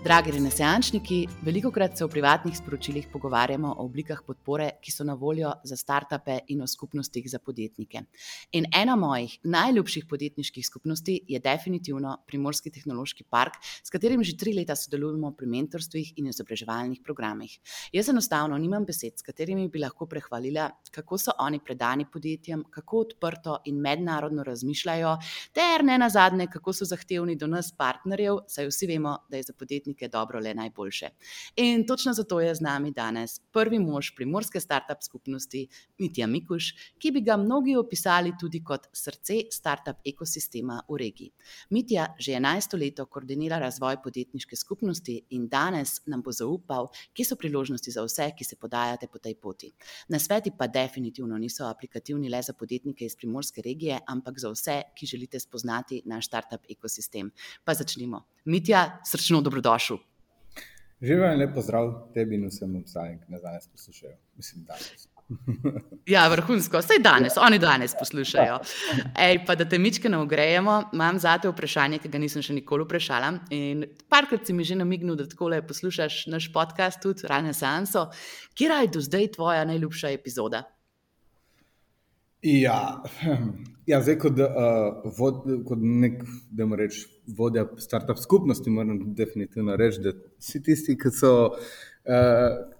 Dragi renesančniki, veliko krat se v privatnih sporočilih pogovarjamo o oblikah podpore, ki so na voljo za startupe in o skupnostih za podjetnike. In ena mojih najljubših podjetniških skupnosti je definitivno Primorski tehnološki park, s katerim že tri leta sodelujemo pri mentorstvih in izobraževalnih programih. Jaz enostavno nimam besed, s katerimi bi lahko prehvalila, kako so oni predani podjetjem, kako odprto in mednarodno razmišljajo, ter ne nazadnje, kako so zahtevni do nas, partnerjev, saj vsi vemo, da je za podjetje podjetnike dobro le najboljše. In točno zato je z nami danes prvi mož primorske startup skupnosti, Mitja Mikuš, ki bi ga mnogi opisali tudi kot srce startup ekosistema v regiji. Mitja že 11 let koordinira razvoj podjetniške skupnosti in danes nam bo zaupal, kje so priložnosti za vse, ki se podajate po tej poti. Na sveti pa definitivno niso aplikativni le za podjetnike iz primorske regije, ampak za vse, ki želite spoznati naš startup ekosistem. Pa začnimo. Mitja, srčno dobrodošel. Živijo in lepo zdrav tebi in vsem obstajem, ki nas danes poslušajo. Mislim, danes. ja, vrhunsko, vse danes, oni danes poslušajo. Ej, pa da te mičke ne ogrejemo, imam za te vprašanje, ki ga nisem še nikoli vprašala. In parkrat si mi že namignil, da tako le poslušaš naš podcast, tudi Renesanso. Kje je do zdaj tvoja najljubša epizoda? Ja, ja zdaj kot, uh, vod, kot nek, da moram reči, vodja startup skupnosti, moram definitivno reči, da vsi tisti, ki so. Uh,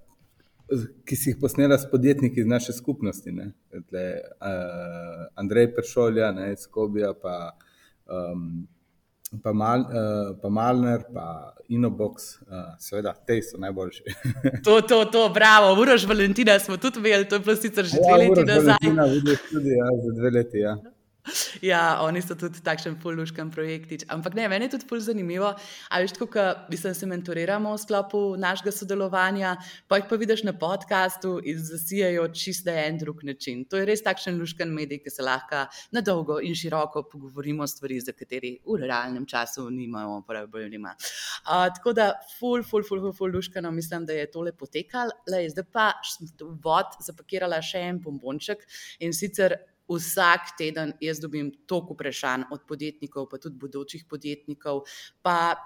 Ki si jih posnela s podjetniki iz naše skupnosti, Tle, uh, Andrej Peršolja, ne, Skobija, pa um, pa, Mal, uh, pa Malner, pa Inobox, uh, seveda, te so najboljši. to, to, to, bravo, Urož Valentina smo tudi imeli, to je bilo sicer že dve ja, leti nazaj. Ja, vidiš tudi, ja, za dve leti, ja. Ja, oni so tudi takšen fulluškan projektič. Ampak ne, meni je tudi fulj zanimivo. A veš, tako, da sem se mentoriramo v sklopu našega sodelovanja, pa jih pa vidiš na podkastu in zasijajo čisto en drug način. To je res takšen luškan medij, ki se lahko na dolgo in široko pogovorimo o stvari, za kateri v realnem času nimamo problema. Uh, tako da, ful, ful, ful, ful, ful luškano mislim, da je tole potekalo. Zdaj pa sem vod zapakirala še en bombonček in sicer vsak teden jaz dobim toliko vprašanj od podjetnikov, pa tudi bodočih podjetnikov, pa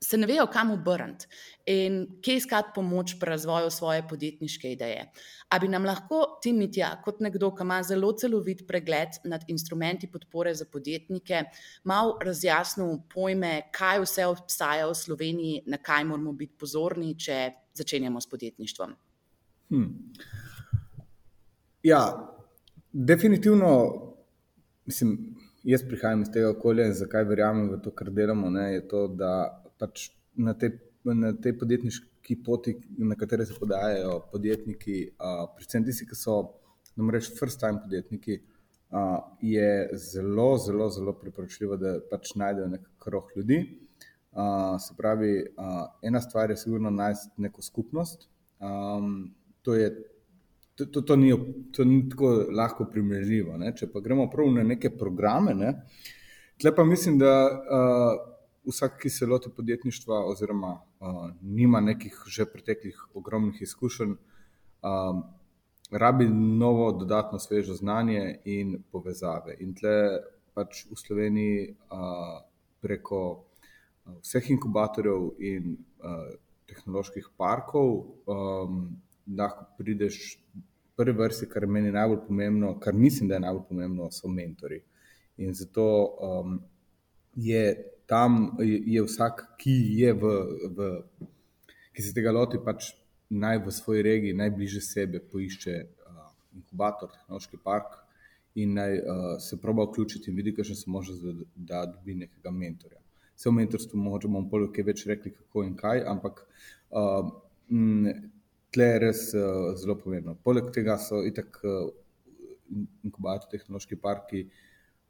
se ne vejo, kam obrniti in kje iskati pomoč pri razvoju svoje podjetniške ideje. A bi nam lahko ti, Mitja, kot nekdo, ki ima zelo celovit pregled nad instrumenti podpore za podjetnike, malo razjasnil pojme, kaj vse obstaja v Sloveniji, na kaj moramo biti pozorni, če začenjamo s podjetništvom? Hmm. Ja, Definitivno, mislim, jaz prihajam iz tega okolja in zakaj verjamem v to, kar delamo, ne, je to, da pač na tej te podjetniški poti, na kateri se podajajo podjetniki, uh, predvsem tisti, ki so, da moramo reči, first time podjetniki, uh, je zelo, zelo, zelo priporočljivo, da pač najdejo nek krog ljudi. Uh, se pravi, uh, ena stvar je, sigurno, najti neko skupnost. Um, to je to, to, to, ni, to ni tako lahko primerljivo. Ne? Če pa gremo prav na neke programe, ne? tle pa mislim, da uh, vsak, ki se loti podjetništva, oziroma uh, nima nekih že preteklih ogromnih izkušenj, um, rabi novo, dodatno svežo znanje in povezave. In tle pač v Sloveniji uh, preko vseh inkubatorjev in uh, tehnoloških parkov. Um, lahko prideš prvi vrsti, kar meni je najbolj pomembno, kar mislim, da je najbolj pomembno, so mentori. In zato um, je tam, je, je vsak, ki, je v, v, ki se tega loti, pač naj v svoji regiji, najbližje sebe, poišče uh, inkubator, tehnološki park in naj uh, se proba vključiti in vidi, kakšne so možnosti, da, da dobi nekega mentorja. Vse v mentorstvu možemo bolj kaj več rekli, kako in kaj, ampak uh, m, tle je res uh, zelo pomembno. Poleg tega so itak uh, inkubatorji, tehnološki parki,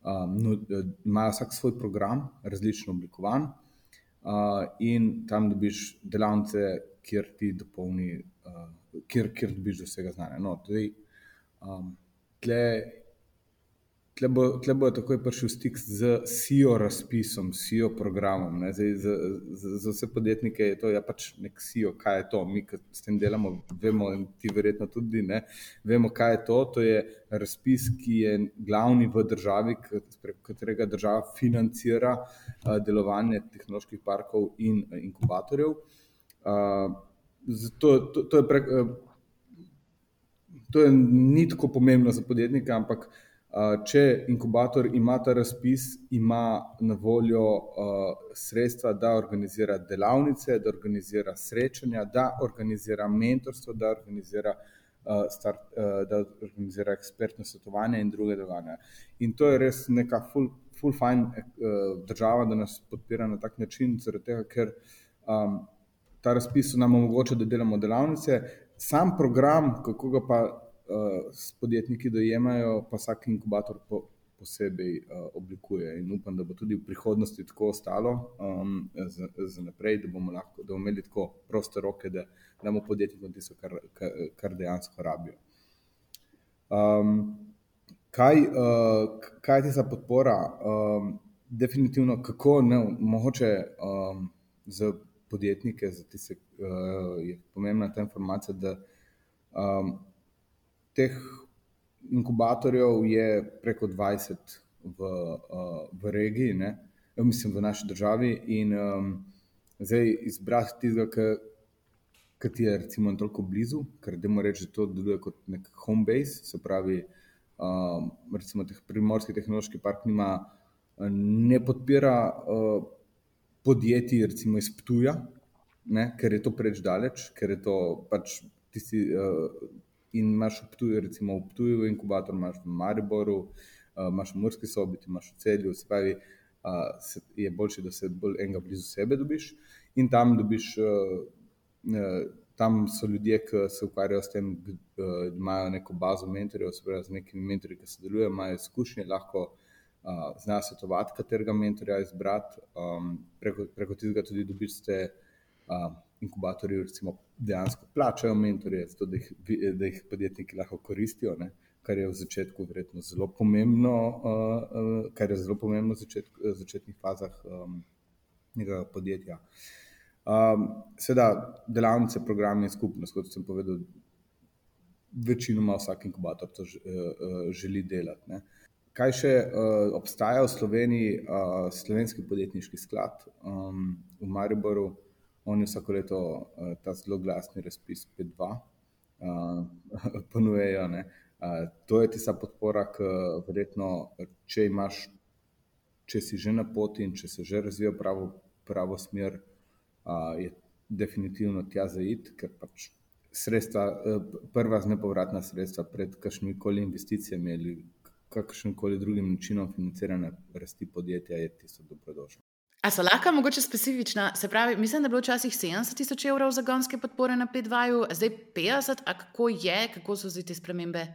um, no, imajo vsak svoj program, različno oblikovan, uh, in tam dobiš delavnice, kjer ti dopolni, uh, kjer, kjer dobiš do vsega znanja. No, tudi, um, tle, Tle bo takoj prišel stik z SEO razpisom, SEO programom. Zdaj, za, za, za vse podjetnike je to ja, pač nek SEO, kaj je to. Mi, ki s tem delamo, vemo, in ti verjetno tudi ne, vemo, kaj je to. To je razpis, ki je glavni v državi, preko katerega država financira uh, delovanje tehnoloških parkov in uh, inkubatorjev. Uh, zato, to, to, je pre, uh, to je ni tako pomembno za podjetnika, ampak uh, Če inkubator ima ta razpis, ima na voljo sredstva, da organizira delavnice, da organizira srečanja, da organizira mentorstvo, da organizira, start, da organizira ekspertno svetovanje in druge dogajanja. In to je res neka full, full fine država, da nas podpira na tak način, zaradi tega, ker um, ta razpis nam omogoča, da delamo delavnice. Sam program, kako ga pa uh, podjetniki dojemajo, pa vsak inkubator po, posebej uh, oblikuje. In upam, da bo tudi v prihodnosti tako ostalo um, za, za naprej, da bomo lahko da bomo imeli tako proste roke, da damo podjetnikom tisto, kar, kar, dejansko rabijo. Um, kaj, uh, kaj je ta podpora? Um, definitivno, kako ne, mogoče um, za podjetnike, za tiste, uh, je pomembna ta informacija, da um, teh inkubatorjev je preko 20 v, uh, v regiji, ne? Ja, mislim, v naši državi. In um, zdaj izbrati tistega, ki ti je recimo toliko blizu, ker da moramo reči, da to deluje kot nek home base, se pravi, um, recimo teh primorski tehnološki park nima, ne podpira uh, podjetij, recimo iz Ptuja, ne? ker je to preveč daleč, ker je to pač tisti. Uh, in imaš v Ptuju, recimo v Ptuju, inkubator, imaš v Mariboru, uh, imaš v Murski sobiti, imaš v Celju, se pravi, uh, se, je boljše, da se bolj enega blizu sebe dobiš in tam dobiš. Uh, Tam so ljudje, ki se ukvarjajo s tem, da uh, imajo neko bazo mentorjev, se pravi, z nekimi mentorji, ki sodelujejo, imajo izkušnje, lahko uh, znajo svetovati, katerega mentorja izbrati. Um, preko, preko tega tudi dobiš te uh, inkubatorji, recimo, dejansko plačajo mentorje, zato, da, jih, da jih podjetniki lahko koristijo, ne? kar je v začetku verjetno zelo pomembno, uh, kar je zelo pomembno v začet, začetnih fazah um, nekega podjetja. Um, Seveda, delavnice, programe in skupnost, kot sem povedal, večinoma vsak inkubator to želi delati. Ne? Kaj še uh, obstaja v Sloveniji, uh, slovenski podjetniški sklad um, v Mariboru, Oni vsako leto uh, ta zelo glasni razpis P2 uh, eh, ponujejo. Uh, to je tista podpora, ki verjetno, če imaš, če si že na poti in če se že razvija pravo, pravo smer, uh, je definitivno tja zaid, ker pač sredstva, uh, prva z nepovratna sredstva pred kakšnimi koli investicijami ali kakšnim koli drugim načinom financiranja rasti podjetja je tisto dobrodošlo. A so lahko mogoče specifična? Se pravi, mislim, da je bilo včasih 70 tisoč evrov za gonske podpore na P2, zdaj 50, a kako je, kako so zdaj te spremembe?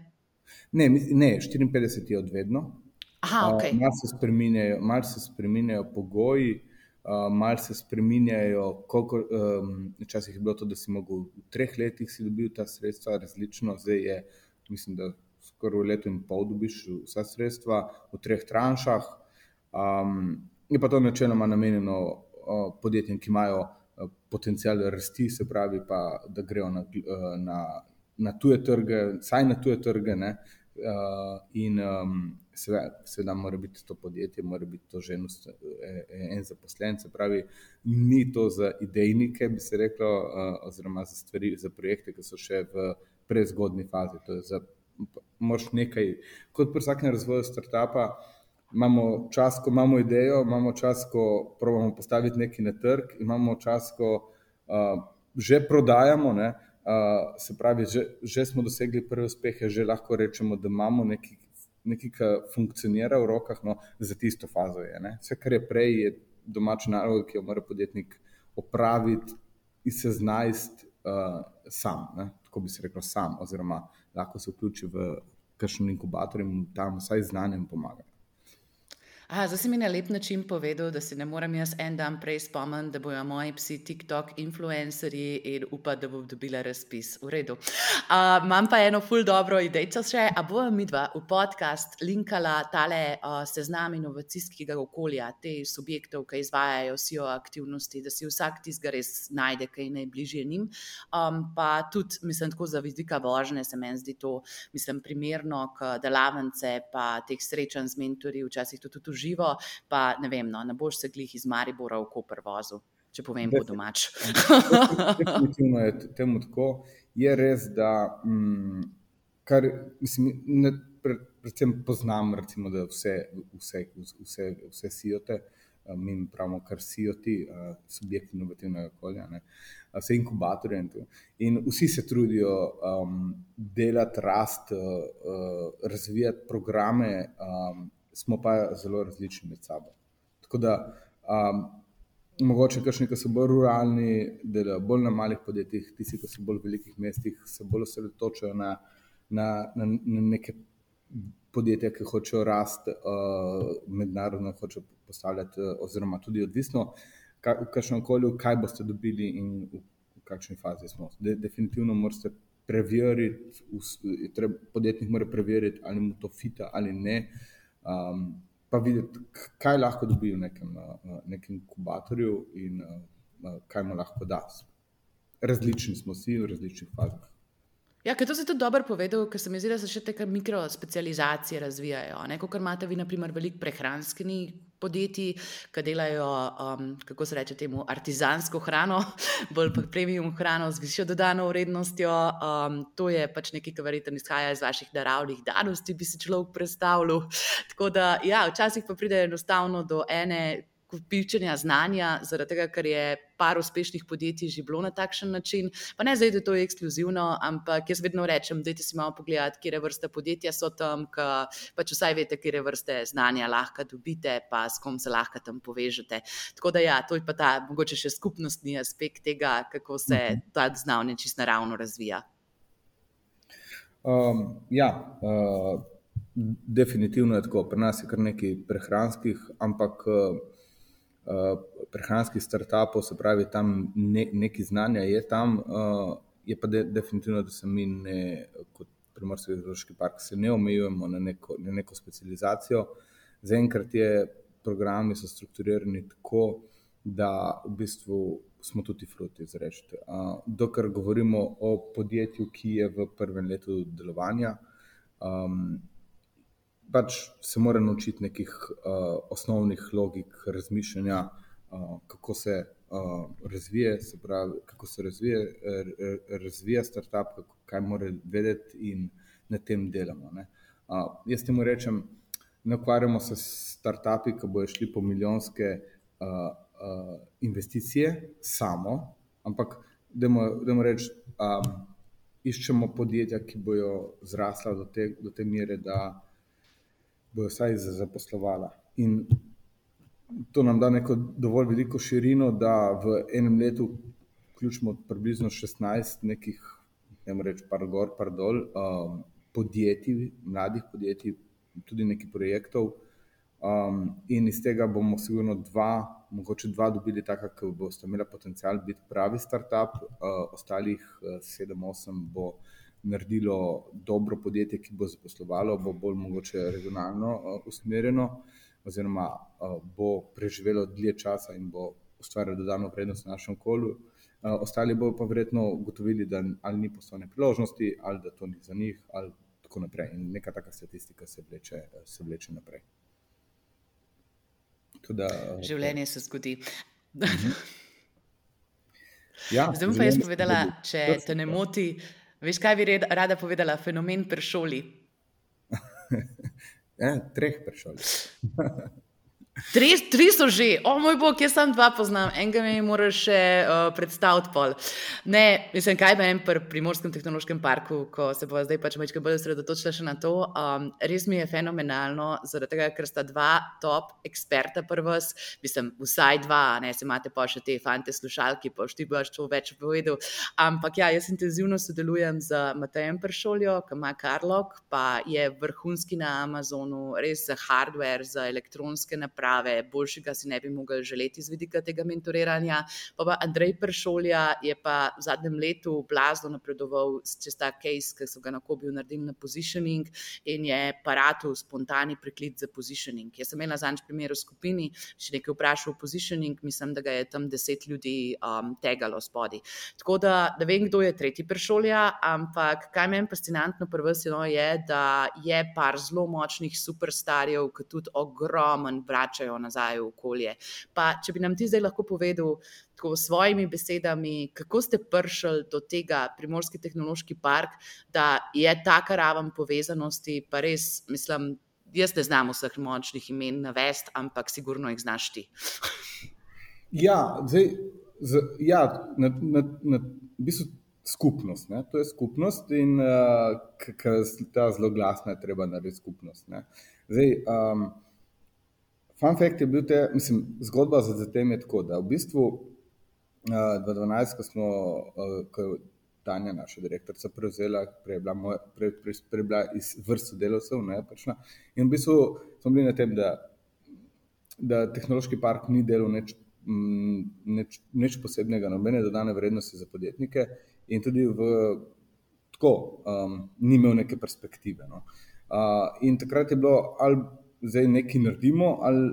Ne, ne 54 je odvedno. Aha, ok. Uh, Mal se spremenjajo pogoji, uh, mal se spremenjajo, koliko um, časih je bilo to, da si mogel v treh letih si dobil ta sredstva, različno, zdaj je, mislim, da skoraj v letu in pol dobiš vsa sredstva v treh tranšah. Um, Je pa to načeloma namenjeno podjetjem, ki imajo potencial rasti, se pravi, pa, da grejo na, na, na tuje trge, saj na tuje trge. Ne? In seveda, seveda, mora biti to podjetje, mora biti to že e, en zaposlen, se pravi, ni to za idejnike, bi se reklo, oziroma za stvari, za projekte, ki so še v prezgodni fazi. To je za, moš nekaj, kot pri vsakem razvoju startupa imamo čas, ko imamo idejo, imamo čas, ko pravimo postaviti nekaj na trg, imamo čas, ko uh, že prodajamo. Ne, uh, se pravi, že, že smo dosegli prve uspehe, že lahko rečemo, da imamo nekaj, nekaj kar funkcionira v rokah, no, za tisto fazo je. Ne. Vse, kar je prej, je domača naloga, ki jo mora podjetnik opraviti in se znajti uh, sam. Ne, tako bi se rekel, sam, oziroma lahko se vključi v kakšen inkubator in tam vsaj znanjem pomaga. Aha, zdaj si mi na lep način povedal, da se ne morem jaz en dan prej spomniti, da bojo moji psi TikTok influencerji in upam, da bom dobila razpis. V redu. Uh, imam pa eno ful dobro idejo še, a bomo mi dva v podcast linkala tale uh, seznam inovacijskega okolja, te subjektov, ki izvajajo vsi o aktivnosti, da si vsak tizga res najde, kaj najbližje njim. Um, pa tudi, mislim, tako za vidika vožnje se meni zdi to, mislim, primerno, k delavnice pa teh srečanj z mentorji, včasih tudi, tudi živo, pa ne vem, no, ne boš se glih iz Maribora v Koper vozil, če povem po domač. Definitivno je temu tako. Je res, da mm, kar, mislim, ne, predvsem poznam, recimo, da vse, vse, vse, vse sijote. Mi pravimo, kar sijo ti subjekti inovativnega okolja, ne, vse inkubatorje. In, in vsi se trudijo um, delati, rast, uh, razvijati programe, um, smo pa zelo različni med sabo. Tako da, um, mogoče kakšni, ki so bolj ruralni, delajo bolj na malih podjetjih, tisti, ki so bolj v velikih mestih, se bolj osredotočajo na, na, na, na neke podjetja, ki hočejo rasti, uh, mednarodno hočejo postavljati, uh, oziroma tudi odvisno, kaj, v kakšnem okolju, kaj boste dobili in v, v kakšni fazi smo. De, definitivno morate. Preveriti, podjetnik mora preveriti, ali mu to fita ali ne. Uh, um, pa videti, kaj lahko dobi v nekem, uh, nekem inkubatorju in uh, kaj mu lahko da. Različni smo vsi v različnih fazah. Ja, to si tudi dobro povedal, ker se mi zdi, da se še te mikrospecializacije razvijajo. Kot imate vi, naprimer, veliko prehranskih podjetij, ki delajo, um, kako se reče, temu artizansko hrano, bolj pa premium hrano z višjo dodano vrednostjo. Um, to je pač nekaj, kar verjetno izhaja iz vaših naravnih danosti, bi si človek predstavljal. Tako da, ja, včasih pa pride enostavno do ene kopičenja znanja, zaradi tega, ker je par uspešnih podjetij že bilo na takšen način. Pa ne zdaj, da to je ekskluzivno, ampak jaz vedno rečem, da si malo pogledati, kje vrste podjetja so tam, pač vsaj veste, kje vrste znanja lahko dobite, pa s kom se lahko tam povežete. Tako da ja, to je pa ta mogoče še skupnostni aspekt tega, kako se mhm. ta znanje čisto naravno razvija. Um, ja, uh, definitivno je tako. Pri nas je kar nekaj prehranskih, ampak uh, prehranskih startupov, se pravi, tam ne, nekaj znanja je tam, uh, je pa de, definitivno, da se mi ne, kot primorski zoološki park, se ne omejujemo na neko, na neko specializacijo. Zaenkrat je programi so strukturirani tako, da v bistvu smo tudi fruti izrečiti. Uh, dokler govorimo o podjetju, ki je v prvem letu delovanja, um, pač se mora naučiti nekih uh, osnovnih logik razmišljanja, uh, kako se uh, razvije, se pravi, kako se razvije, razvija startup, kako, kaj mora vedeti in na tem delamo. Uh, jaz temu rečem, ne ukvarjamo se s startupi, ki bojo šli po milijonske uh, uh, investicije samo, ampak da mu rečem. Um, Iščemo podjetja, ki bodo zrasla do te, do te mere, da bojo vsaj zaposlovala. In to nam da neko dovolj veliko širino, da v enem letu vključimo približno 16 nekih, ne morem reči, par gor, par dol, um, podjetij, mladih podjetij, tudi nekaj projektov. Um, in iz tega bomo sigurno dva, mogoče dva dobili taka, ki boste imeli potencial biti pravi startup, uh, ostalih uh, sedem, osem bo naredilo dobro podjetje, ki bo zaposlovalo, bo bolj mogoče regionalno uh, usmerjeno, oziroma uh, bo preživelo dlje časa in bo ustvarjalo dodano vrednost v našem okolju. Uh, ostali bodo pa verjetno ugotovili, da ali ni poslovne priložnosti, ali da to ni za njih, ali tako naprej. In neka taka statistika se vleče, se vleče naprej. Da, Življenje se zgodi. Mhm. Ja, Zdaj bom pa jaz povedala, če te ne moti, Veš, kaj bi red, rada povedala, fenomen prešoli? ja, treh prešoli. Tri, tri so že, o moj bog, jaz sam dva poznam, enega mi moraš še uh, predstaviti pol. Ne, mislim, kaj bi en pri Primorskem tehnološkem parku, ko se bo zdaj pač nekaj bolj osredotočila še na to. Um, res mi je fenomenalno, zaradi tega, ker sta dva top eksperta prvs, mislim, vsaj dva, ne se imate pa še te fante slušalki, pa šti boš to več povedal. Ampak ja, jaz intenzivno sodelujem z Matejem Pršoljo, ki ima Karlok, pa je vrhunski na Amazonu, res za hardware, za elektronske naprave naprave, boljšega si ne bi mogli želeti z vidika tega mentoriranja. Pa, pa Andrej Pršolja je pa v zadnjem letu blazno napredoval čez ta case, ki so ga na Kobiju naredili na positioning in je paratu spontani preklic za positioning. Jaz sem imela zanj primer v skupini, če nekaj vprašal o positioning, mislim, da ga je tam deset ljudi um, tegalo spodaj. Tako da, da vem, kdo je tretji Pršolja, ampak kaj meni fascinantno prvenstveno je, da je par zelo močnih superstarjev, ki tudi ogromen brač vračajo nazaj v okolje. Pa, če bi nam ti zdaj lahko povedal, tako s svojimi besedami, kako ste prišli do tega primorski tehnološki park, da je ta raven povezanosti, pa res, mislim, jaz ne znam vseh močnih imen navesti, ampak sigurno jih znaš ti. ja, zdaj, z, ja, na, na, na, v bistvu. Skupnost, ne? to je skupnost, in uh, ki je ta zelo glasna, treba narediti skupnost. Zdaj, um, Fun fact je bil, te, mislim, zgodba za tem je tako, da v bistvu uh, 2012, ko smo, uh, ko je Tanja, naša direktorica, prevzela, prej je bila, moja, prej, prej, prej bila iz vrst sodelavcev, ne, pačna, in v bistvu smo bili na tem, da, da tehnološki park ni delal nič, nič, nič posebnega, nobene dodane vrednosti za podjetnike in tudi v tako um, ni imel neke perspektive. No. Uh, in takrat je bilo ali zdaj nekaj naredimo, ali,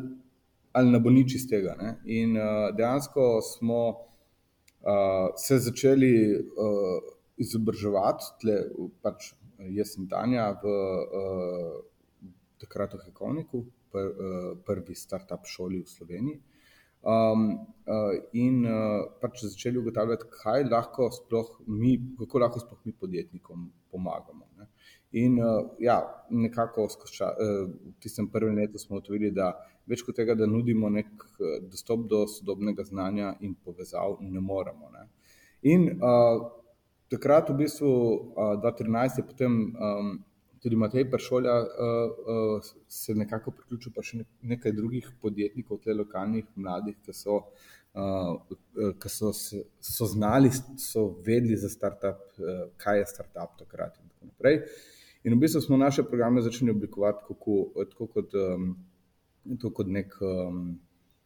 ali ne bo nič iz tega. Ne? In uh, dejansko smo uh, se začeli uh, izobraževati, tle, pač jaz in Tanja, v uh, takrat v Hekovniku, pr, uh, prvi start-up šoli v Sloveniji. Um, uh, in uh, pač začeli ugotavljati, kaj lahko sploh mi, kako lahko sploh mi podjetnikom pomagamo. Ne? In uh, ja, nekako skoča, uh, v tistem prvem letu smo ugotovili, da več kot tega, da nudimo nek uh, dostop do sodobnega znanja in povezav, ne moremo. Ne. In uh, takrat, v bistvu, uh, 2013 je potem um, tudi Matej Pršolja uh, uh, se nekako priključil, pa še nekaj drugih podjetnikov, te lokalnih mladih, ki so. Uh, ki so, so znali, so vedeli za startup, uh, kaj je startup takrat, in tako naprej. Uh, In v bistvu smo naše programe začeli oblikovati kako, tako kot, um, kot, nek, um,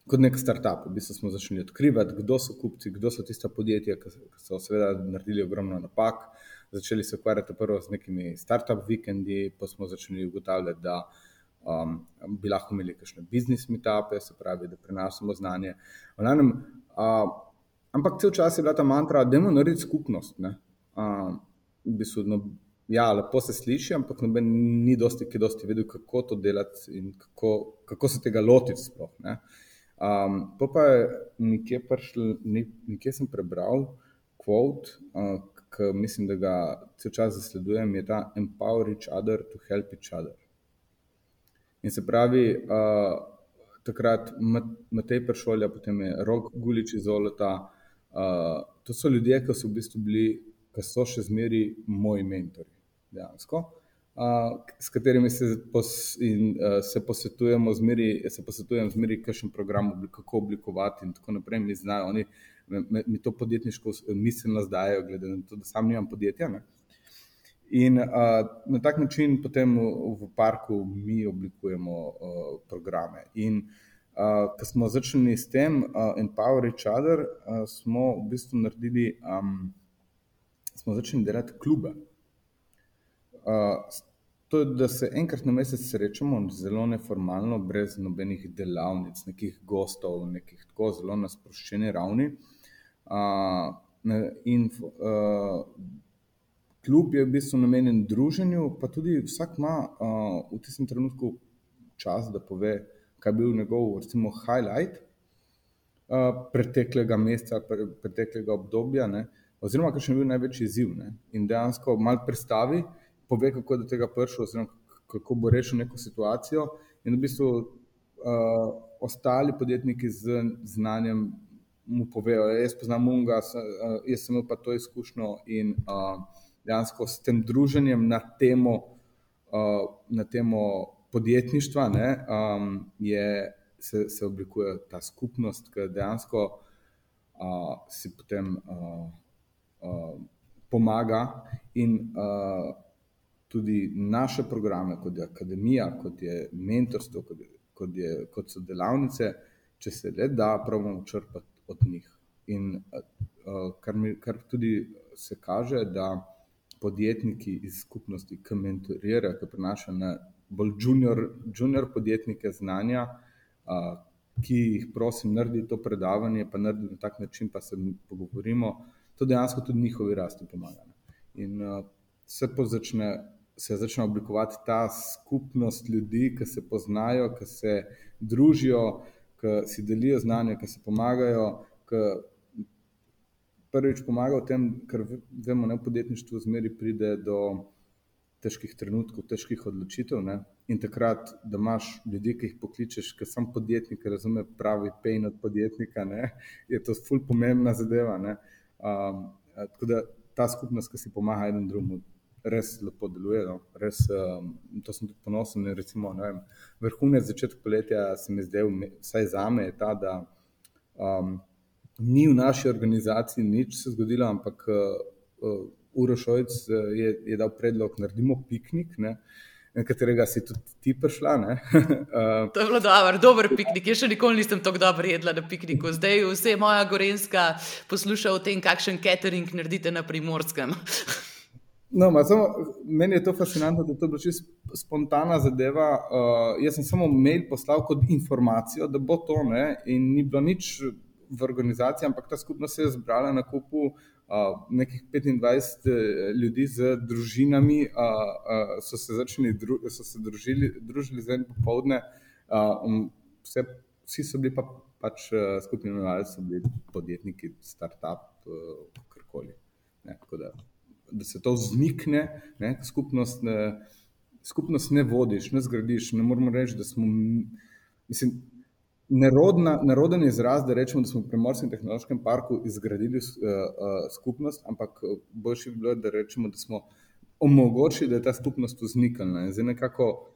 kot nek startup. V bistvu smo začeli odkrivati, kdo so kupci, kdo so tista podjetja, ki so seveda naredili ogromno napak. Začeli se ukvarjati prvo z nekimi startup vikendi, pa smo začeli ugotavljati, da um, bi lahko imeli kakšne biznis meetupe, se pravi, da prenašamo znanje. Onanem, uh, ampak cel čas je bila ta mantra, da je narediti skupnost. Uh, v bistvu, no, ja, lepo se sliši, ampak noben ni dosti, ki dosti vedel, kako to delati in kako, kako se tega lotiti. Sploh, um, pa je nekje, prišl, nekje sem prebral quote, uh, ki mislim, da ga vse čas zasledujem, je ta empower each other to help each other. In se pravi, uh, takrat Matej Pršolja, potem je Rok Gulič iz Zolota. Uh, to so ljudje, ki so v bistvu bili, ki so še zmeri moji mentori dejansko, uh, s katerimi se, pos, in, uh, se posvetujemo, zmeri, se posvetujem zmeri, kakšen program, kako oblikovati in tako naprej. Mi znajo, oni mi, mi to podjetniško miselnost dajo, glede na to, da sam nimam podjetja. Ne? In uh, na tak način potem v, v parku mi oblikujemo uh, programe. In uh, ko smo začeli s tem, uh, Empower each other, uh, smo v bistvu naredili, um, smo začeli delati klube. To je, da se enkrat na mesec srečamo, zelo neformalno, brez nobenih delavnic, nekih gostov, nekih tako zelo na sproščeni ravni. Uh, in uh, kljub je v bistvu namenjen druženju, pa tudi vsak ima uh, v tistem trenutku čas, da pove, kaj je bil njegov, recimo, highlight uh, preteklega meseca, pre, preteklega obdobja, ne? oziroma kakšen je bil največji izziv. Ne? In dejansko malo predstavi pove, kako je do tega prišel, oziroma kako bo rešil neko situacijo. In v bistvu uh, ostali podjetniki z znanjem mu povejo, jaz poznam Munga, jaz sem imel pa to izkušnjo in uh, dejansko s tem druženjem na temo, uh, na temo podjetništva ne, um, je, se, se oblikuje ta skupnost, ki dejansko uh, si potem uh, uh, pomaga in uh, tudi naše programe, kot je akademija, kot je mentorstvo, kot, je, kot, je, kot so delavnice, če se le da, pravimo črpati od njih. In uh, kar, mi, kar tudi se kaže, da podjetniki iz skupnosti, ki mentorirajo, ki prenašajo na bolj junior, junior podjetnike znanja, uh, ki jih prosim, naredi to predavanje, pa naredi na tak način, pa se pogovorimo, to dejansko tudi njihovi rasti pomaga. In uh, se začne. Se začne oblikovati ta skupnost ljudi, ki se poznajo, ki se družijo, ki si delijo znanje, ki se pomagajo, ki prvič pomagajo tem, ker vemo, da v podjetništvu zmeri pride do težkih trenutkov, težkih odločitev. Ne? In takrat, da imaš ljudi, ki jih pokličeš, ki sem podjetnik, razume pravi pain od podjetnika, ne? je to ful pomembna zadeva. Um, tako da ta skupnost, ki si pomaga en drugemu res lepo deluje. No. Res, um, to sem tudi ponosen. Recimo, vem, vrhunec začetka poletja se mi zdel, vsaj za me, je ta, da um, ni v naši organizaciji nič se zgodilo, ampak uh, uh, Urošojc uh, je, je dal predlog, naredimo piknik. Ne. Na katerega si tudi ti prišla. uh, to je bilo dobro, dober piknik. Jaz še nikoli nisem tako dobro jedla na pikniku. Zdaj vse moja gorenska posluša o tem, kakšen catering naredite na primorskem. No, samo, meni je to fascinantno, da je to bila čisto spontana zadeva. Uh, jaz sem samo mail poslal kot informacijo, da bo to ne, in ni bilo nič v organizaciji, ampak ta skupnost se je zbrala na kupu uh, nekih 25 eh, ljudi z družinami, uh, uh, so se začeli dru, so se družili, družili za en popoldne. Uh, um, vse, vsi so bili pa, pač uh, skupni imenovali, so bili podjetniki, start-up, uh, karkoli. Ne, da se to vznikne, ne, skupnost, ne, skupnost ne vodiš, ne zgradiš. Ne moramo reči, da smo. Mislim, Nerodna, neroden izraz, da rečemo, da smo v Primorskem tehnološkem parku izgradili uh, uh, skupnost, ampak boljši bi bilo, da rečemo, da smo omogočili, da je ta skupnost vzniknila. Zdaj nekako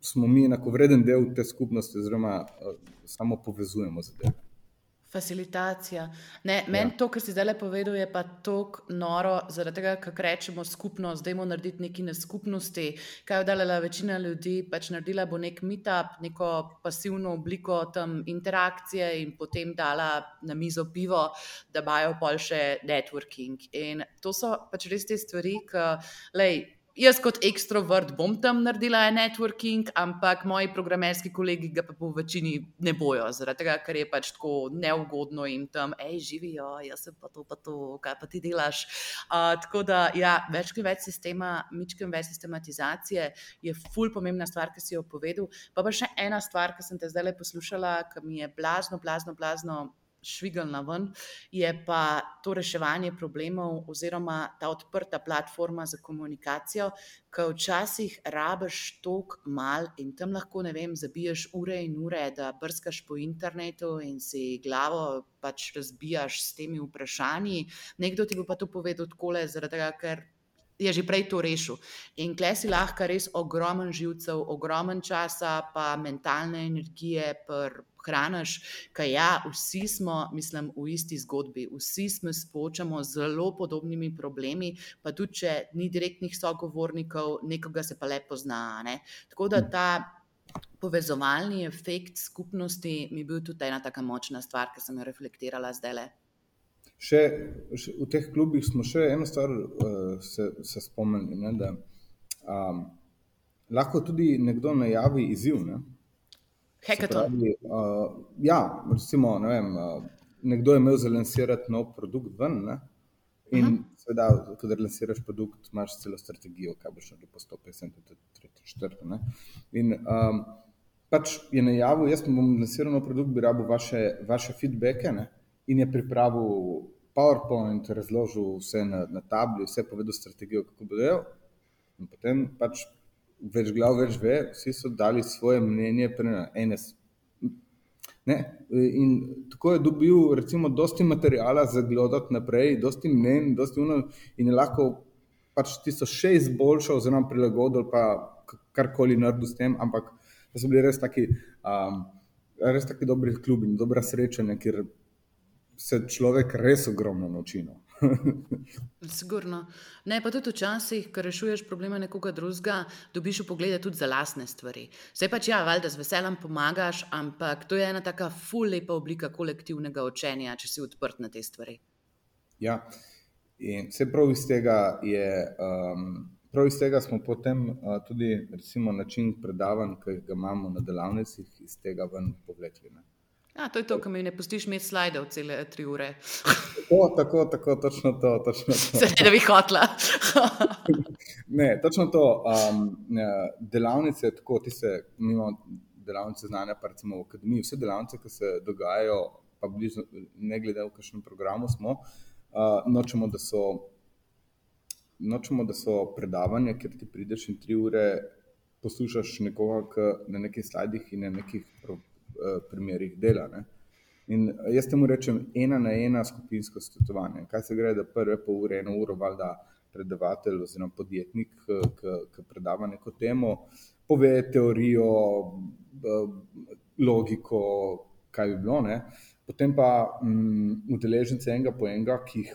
smo mi enako vreden del te skupnosti, oziroma uh, samo povezujemo zadeve. Facilitacija. Ne, meni ja. to, kar si zdaj le povedal, je pa tako noro, zaradi tega, ker rečemo skupnost, da imamo narediti nekaj na skupnosti. Kaj je oddaljala večina ljudi, pač naredila bo nek meetup, neko pasivno obliko tam interakcije in potem dala na mizo pivo, da bajo pol še networking. In to so pač res te stvari, ki, lej, Jaz, kot ekstrovert, bom tam naredila networking, ampak moji programerski kolegi ga pa po večini ne bojo, zaradi tega, ker je pač tako neugodno in tam, hej, živijo, jaz sem pa to, pa to, kaj pa ti delaš. Uh, tako da, ja, večkrat več sistema, mičkrat več sistematizacije je ful pomembna stvar, ki si jo povedal. Pa pa še ena stvar, ki sem te zdaj le poslušala, ki mi je blazno, blazno, blazno švigalna ven, je pa to reševanje problemov oziroma ta odprta platforma za komunikacijo, ki včasih rabiš tok mal in tam lahko, ne vem, zabiješ ure in ure, da brskaš po internetu in si glavo pač razbijaš s temi vprašanji. Nekdo ti bo pa to povedal tako le, zaradi tega, ker je že prej to rešil. In klej si lahko res ogromen živcev, ogromen časa, pa mentalne energije, hraniš, kaj ja, vsi smo, mislim, v isti zgodbi, vsi smo spočamo z zelo podobnimi problemi, pa tudi če ni direktnih sogovornikov, nekoga se pa lepo zna. Ne? Tako da ta. Povezovalni efekt skupnosti mi je bil tudi ena tako močna stvar, ki sem jo reflektirala zdaj le. Še, še, v teh klubih smo še eno stvar uh, se, se spomnili. Ne, da, um, lahko tudi nekdo najavi izziv. Ne. Hekaton. Uh, ja, recimo, ne vem, uh, nekdo je imel zalansirati nov produkt ven. Ne, in, uh. -huh. seveda, ko lansiraš produkt, imaš celo strategijo, kaj boš naredil po 150, 300, 400. In um, pač je najavil, jaz bom lansiral nov produkt, bi rabo vaše, vaše feedbacke. Ne, in je pripravil PowerPoint, razložil vse na, na tabli, vse povedal strategijo, kako bo delal. In potem pač več glav, več ve, vsi so dali svoje mnenje, ene Ne? In tako je dobil, recimo, dosti materijala za gledati naprej, dosti mnen, dosti uno, in lahko pač tisto še izboljšal, oziroma prilagodil, pa karkoli naredil s tem, ampak so bili res taki, um, res taki dobri klubi in dobra srečanja, kjer se človek res ogromno nauči. No. Sigurno. Ne, pa tudi včasih, ko rešuješ probleme nekoga drugega, dobiš pogled tudi za lastne stvari. Vse pač ja, valjda z veseljem pomagaš, ampak to je ena taka ful lepa oblika kolektivnega učenja, če si odprt na te stvari. Ja, in vse prav iz tega je. Um, Prav iz tega smo potem uh, tudi recimo, način predavanj, ki ga imamo na delavnicah, iz tega ven povlekli. Ne. A, to je to, kar mi ne pustiš imeti slajdov cele tri ure. Tako, tako, tako točno to. Točno to. Se ne bi hotla. ne, točno to. Um, delavnice, tako ti se, mi imamo delavnice znanja, pa recimo v akademiji, vse delavnice, ki se dogajajo, pa blizu, ne glede v kakšnem programu smo, uh, nočemo, da so, nočemo, da so predavanja, kjer ti prideš in tri ure poslušaš nekoga, ki na nekih slajdih in na nekih primerih dela. Ne. In jaz temu rečem ena na ena skupinsko svetovanje. Kaj se gre, da prve pol ure, eno uro, valjda predavatelj oziroma podjetnik, ki predava neko temo, pove teorijo, logiko, kaj bi bilo. Ne. Potem pa um, udeleženci enega po enega, ki jih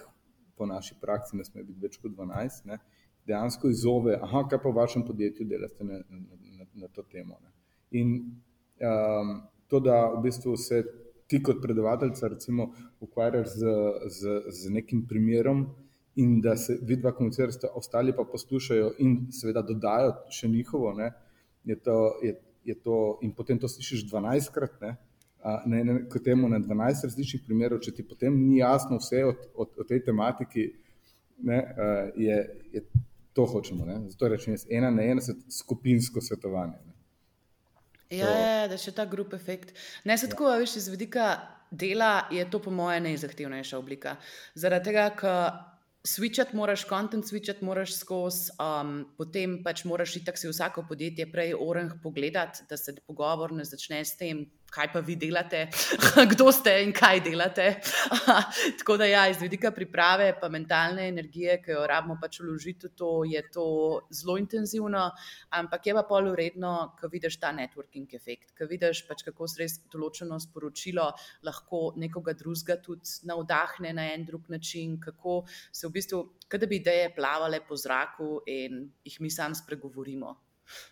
po naši praksi ne sme biti več kot 12, ne, dejansko izove, aha, kaj pa v vašem podjetju delate na, na, na, na to temo. Ne. In um, to, da v bistvu se ti kot predavateljica recimo ukvarjaš z, z, z nekim primerom in da se vidva komunicirata, ostali pa poslušajo in seveda dodajo še njihovo, ne, je to, je, je to, in potem to slišiš 12krat, ne, ne, ne, kot temu na 12 različnih primerov, če ti potem ni jasno vse o, o, o tej tematiki, ne, je, je to hočemo. Ne. Zato rečem, ena na ena skupinsko svetovanje. Ja, je, ja, da še ta grup efekt. Ne, se ja. tako, veš, iz vidika dela je to, po mojem, najzahtevnejša oblika. Zaradi tega, ker switchati moraš, content switchati moraš skozi, um, potem pač moraš itak si vsako podjetje prej orang pogledati, da se pogovor ne začne s tem, kaj pa vi delate, kdo ste in kaj delate. Tako da, ja, iz vidika priprave, pa mentalne energije, ki jo rabimo pač vložiti to, je to zelo intenzivno, ampak je pa pol uredno, ko vidiš ta networking efekt, ko vidiš pač kako se res določeno sporočilo lahko nekoga drugega tudi navdahne na en drug način, kako se v bistvu, kada bi ideje plavale po zraku in jih mi sami spregovorimo.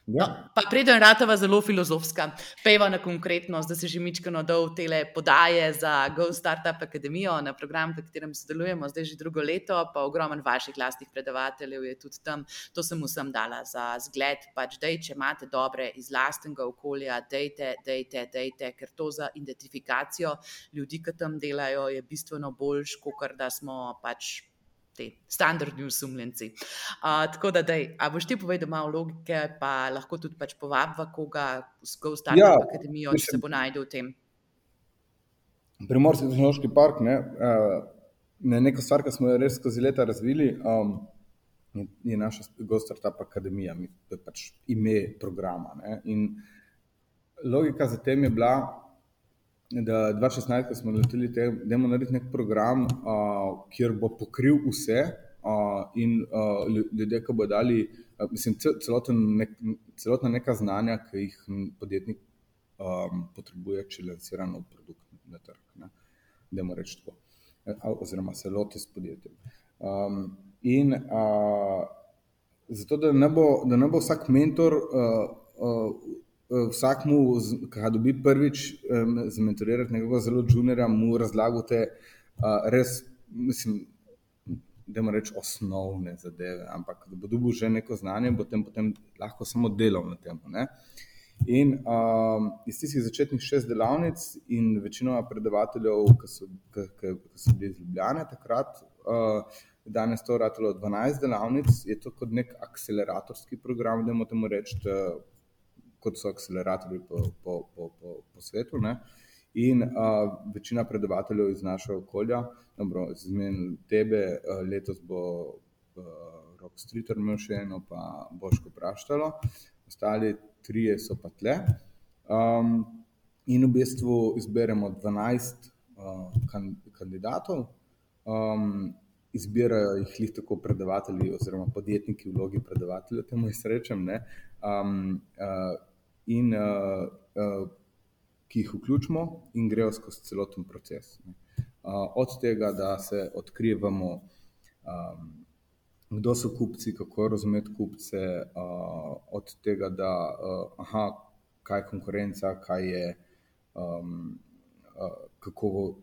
Ja. Pa preden ratava zelo filozofska, peva na konkretnost, da se že mičkano dol tele podaje za Go Startup Akademijo na program, v katerem sodelujemo zdaj že drugo leto, pa ogromen vaših lastnih predavateljev je tudi tam. To sem vsem dala za zgled, pač dej, če imate dobre iz lastnega okolja, dejte, dejte, dejte, ker to za identifikacijo ljudi, ki tam delajo, je bistveno boljš, kot da smo pač ti standardni usumljenci. Uh, tako da, dej, a boš ti povedal malo logike, pa lahko tudi pač povabva koga skozi ta ja, akademijo, če se bo najdel v tem. Primorski tehnološki park ne, je nekaj stvar, ki smo jo res skozi leta razvili. Um, Je naša Startup Akademija, to je pač ime programa. Ne? In logika za tem je bila, da 2016, ko smo leteli, da imamo narediti nek program, uh, kjer bo pokril vse uh, in uh, ljudje, ki bodo dali, uh, mislim, celoten nek, celotna neka znanja, ki jih podjetnik um, potrebuje, če lansira nov produkt na trg. Ne, da mu reč tako, oziroma se loti s podjetjem. Um, in uh, zato, da ne, bo, da ne bo vsak mentor. Uh, uh, Eh, vsak mu, ki dobi prvič, za mentorirati nekoga zelo juniora, mu razlagate uh, res, mislim, da ima reči osnovne zadeve, ampak da bo dobil že neko znanje, bo tem potem lahko samo delal na tem. Ne? In um, iz tistih začetnih šest delavnic in večinoma predavateljev, ki so, ki, ki, ki so bili iz Ljubljana takrat, uh, danes to ratalo 12 delavnic, je to kot nek akceleratorski program, da moramo reči, kot so akceleratorji po, po, po, po, po svetu. Ne? In uh, večina predavateljev iz našega okolja, zmenil tebe, uh, letos bo uh, Rok Streeter imel še eno, pa Boško Praštalo, ostali trije so pa tle. Um, in v bistvu izberemo 12 uh, kan, kandidatov. Um, izbirajo jih jih tako predavatelji, oziroma podjetniki v vlogi predavatelja, temu jaz rečem, um, uh, in uh, uh, ki jih vključimo in grejo skozi celoten proces. Uh, od tega, da se odkrivamo, um, kdo so kupci, kako razumeti kupce, uh, od tega, da uh, aha, kaj je konkurenca, kaj je. Um, uh, kako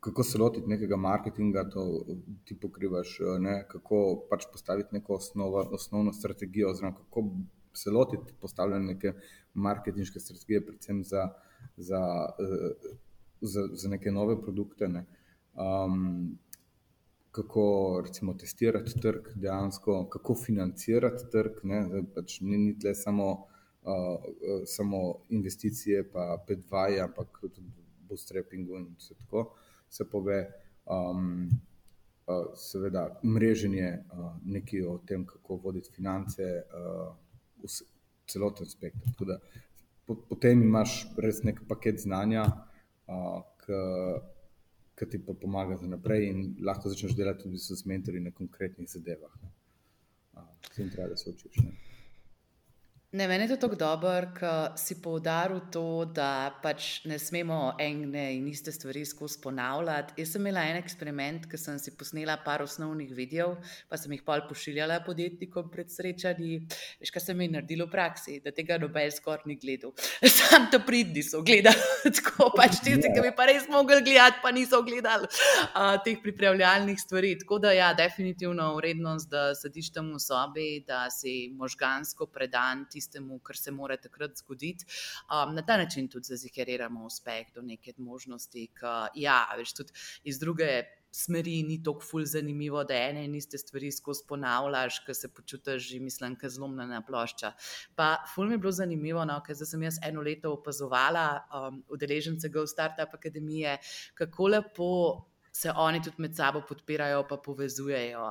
kako se lotiti nekega marketinga, to ti pokrivaš, ne? kako pač postaviti neko osnovo, osnovno strategijo, oziroma kako se lotiti postavljanja neke marketinške strategije, predvsem za, za, za, za neke nove produkte. Ne? Um, kako recimo testirati trg, dejansko, kako financirati trg, ne pač ni, ni tle samo, uh, samo investicije, pa P2, ampak tudi bootstrappingu in vse tako. Se pove, um, uh, seveda, mreženje, uh, nekaj o tem, kako voditi finance, uh, vse, celoten spektr. Da, po, potem imaš res nek paket znanja, ki ti pa pomaga za naprej, in lahko začneš delati tudi s mentorji na konkretnih zadevah. Vsem uh, treba, da se učiš. Ne. Ne, meni je to tako dobro, ker si poudaril to, da pač ne smemo ene in iste stvari skozi ponavljati. Jaz sem imela en eksperiment, ki sem si posnela par osnovnih videov, pa sem jih pol pošiljala podjetnikom pred srečanji. Veš, kaj sem jim naredila v praksi, da tega nobel skoraj ni gledal. Sam to pridni so gledali, tako pač tisti, ki bi pa res mogli gledati, pa niso gledali uh, teh pripravljalnih stvari. Tako da ja, definitivno vrednost, da sediš tam v sobi, da si možgansko predan tistemu, kar se mora takrat zgoditi. Um, na ta način tudi zazikeriramo uspeh do neke možnosti, ki, ja, veš, tudi iz druge. Smeri ni tako ful zanimivo, da ene in iste stvari skozi ponavljaš, ker se počutiš, že mislim, ker zlomna na plošča. Pa ful mi je bilo zanimivo, no, ker sem jaz eno leto opazovala um, udeležence Go Startup Akademije, kako lepo se oni tudi med sabo podpirajo, pa povezujejo.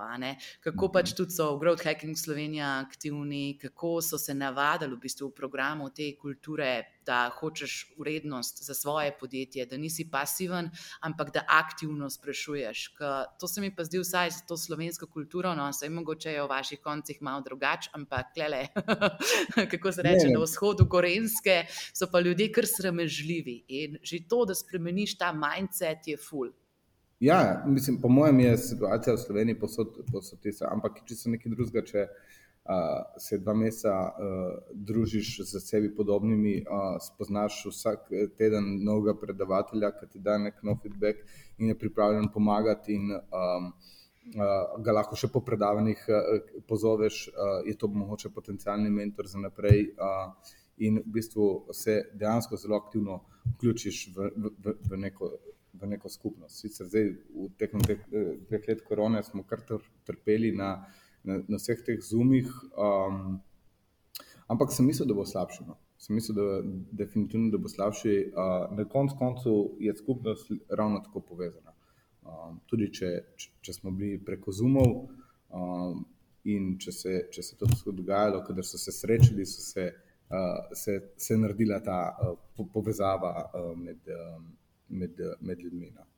Kako mhm. pač tudi so v Growth Hacking Slovenija aktivni, kako so se navadili v bistvu v programu te kulture, da hočeš vrednost za svoje podjetje, da nisi pasiven, ampak da aktivno sprašuješ. To se mi pa zdi vsaj za to slovensko kulturo, no, vse mogoče je v vaših koncih malo drugače, ampak klele, kako se reče, ne. na vzhodu Gorenske so pa ljudje kar sramežljivi in že to, da spremeniš ta mindset, je full. Ja, mislim, po mojem je situacija v Sloveniji posod tista, ampak če se nekaj drugega, če uh, se dva meseca uh, družiš z sebi podobnimi, uh, spoznaš vsak teden novega predavatelja, ki ti da nek nov feedback in je pripravljen pomagati. In, um, Uh, ga lahko še po predavanjih uh, pozoveš, uh, je to mogoče potencijalni mentor za naprej, uh, in v bistvu se dejansko zelo aktivno vključiš v, v, v neko v neko skupnost. Sicer zdaj, v tekom teh dveh let korone, smo kar trpeli na, na, na vseh teh zumih, um, ampak sem mislil, da bo slabše. No. Sem mislil, da, definitivno, da bo slabše. Uh, na koncu koncu je skupnost ravno tako povezana. Um, tudi če, če, če smo bili preko zumov um, in če se, če se to dogajalo, kadar so se srečali, so se, uh, se, se naredila ta uh, povezava uh, med. Um, med, med ljudmi. No.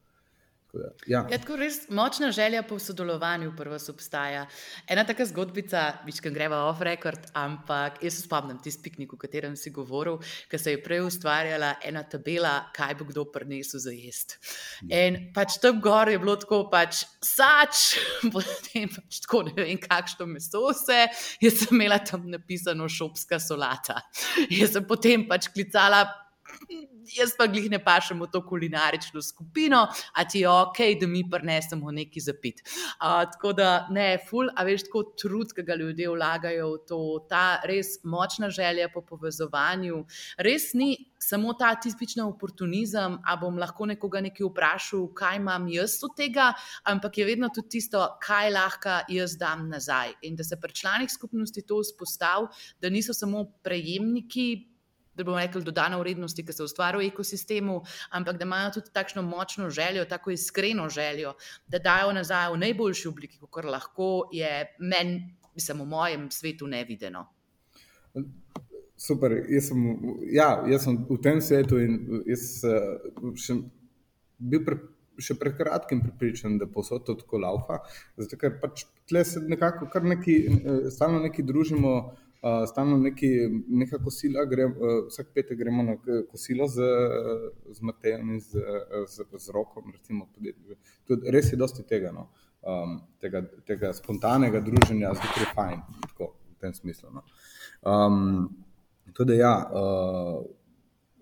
Da, ja. Ja, tako res močna želja po sodelovanju prvo obstaja. Ena taka zgodbica, viška greva off record, ampak jaz se spomnim tisti piknik, o katerem si govoril, ki se je prej ustvarjala ena tabela, kaj bo kdo prinesel za jesti. In pač tam gor je bilo tako, pač sač, potem pač tako ne vem, kakšno meso se, jaz sem imela tam napisano šopska solata. Jaz sem potem pač klicala jaz pa glih ne pašem v to kulinarično skupino, a ti je ok, da mi prinesemo neki zapit. Uh, tako da ne, ful, a veš, tako trud, ki ga ljudje vlagajo v to, ta res močna želja po povezovanju, res ni. Samo ta tipični oportunizem, a bom lahko nekoga nekaj vprašal, kaj imam jaz od tega, ampak je vedno tudi tisto, kaj lahko jaz dam nazaj. In da se pri članih skupnosti to vzpostavi, da niso samo prejemniki da bomo rekli, dodana vrednost, ki se ustvari v ekosistemu, ampak da imajo tudi takšno močno željo, tako iskreno željo, da dajo nazaj v najboljši obliki, kot lahko je meni, mislim, v mojem svetu nevideno. Super, jaz sem, ja, jaz sem v tem svetu in jaz sem bil pre, še pred kratkim pripričan, da posod to tako laufa. Zato, ker pač tle se nekako kar neki, stalno neki družimo, uh, stalno neki, neka kosila, gre, uh, vsak petek gremo na kosilo z, z Matejem in z, z, z Rokom, recimo, tudi res je dosti tega, no, um, tega, tega spontanega druženja, zelo je fajn, tako v tem smislu. No. Um, Tudi ja, uh,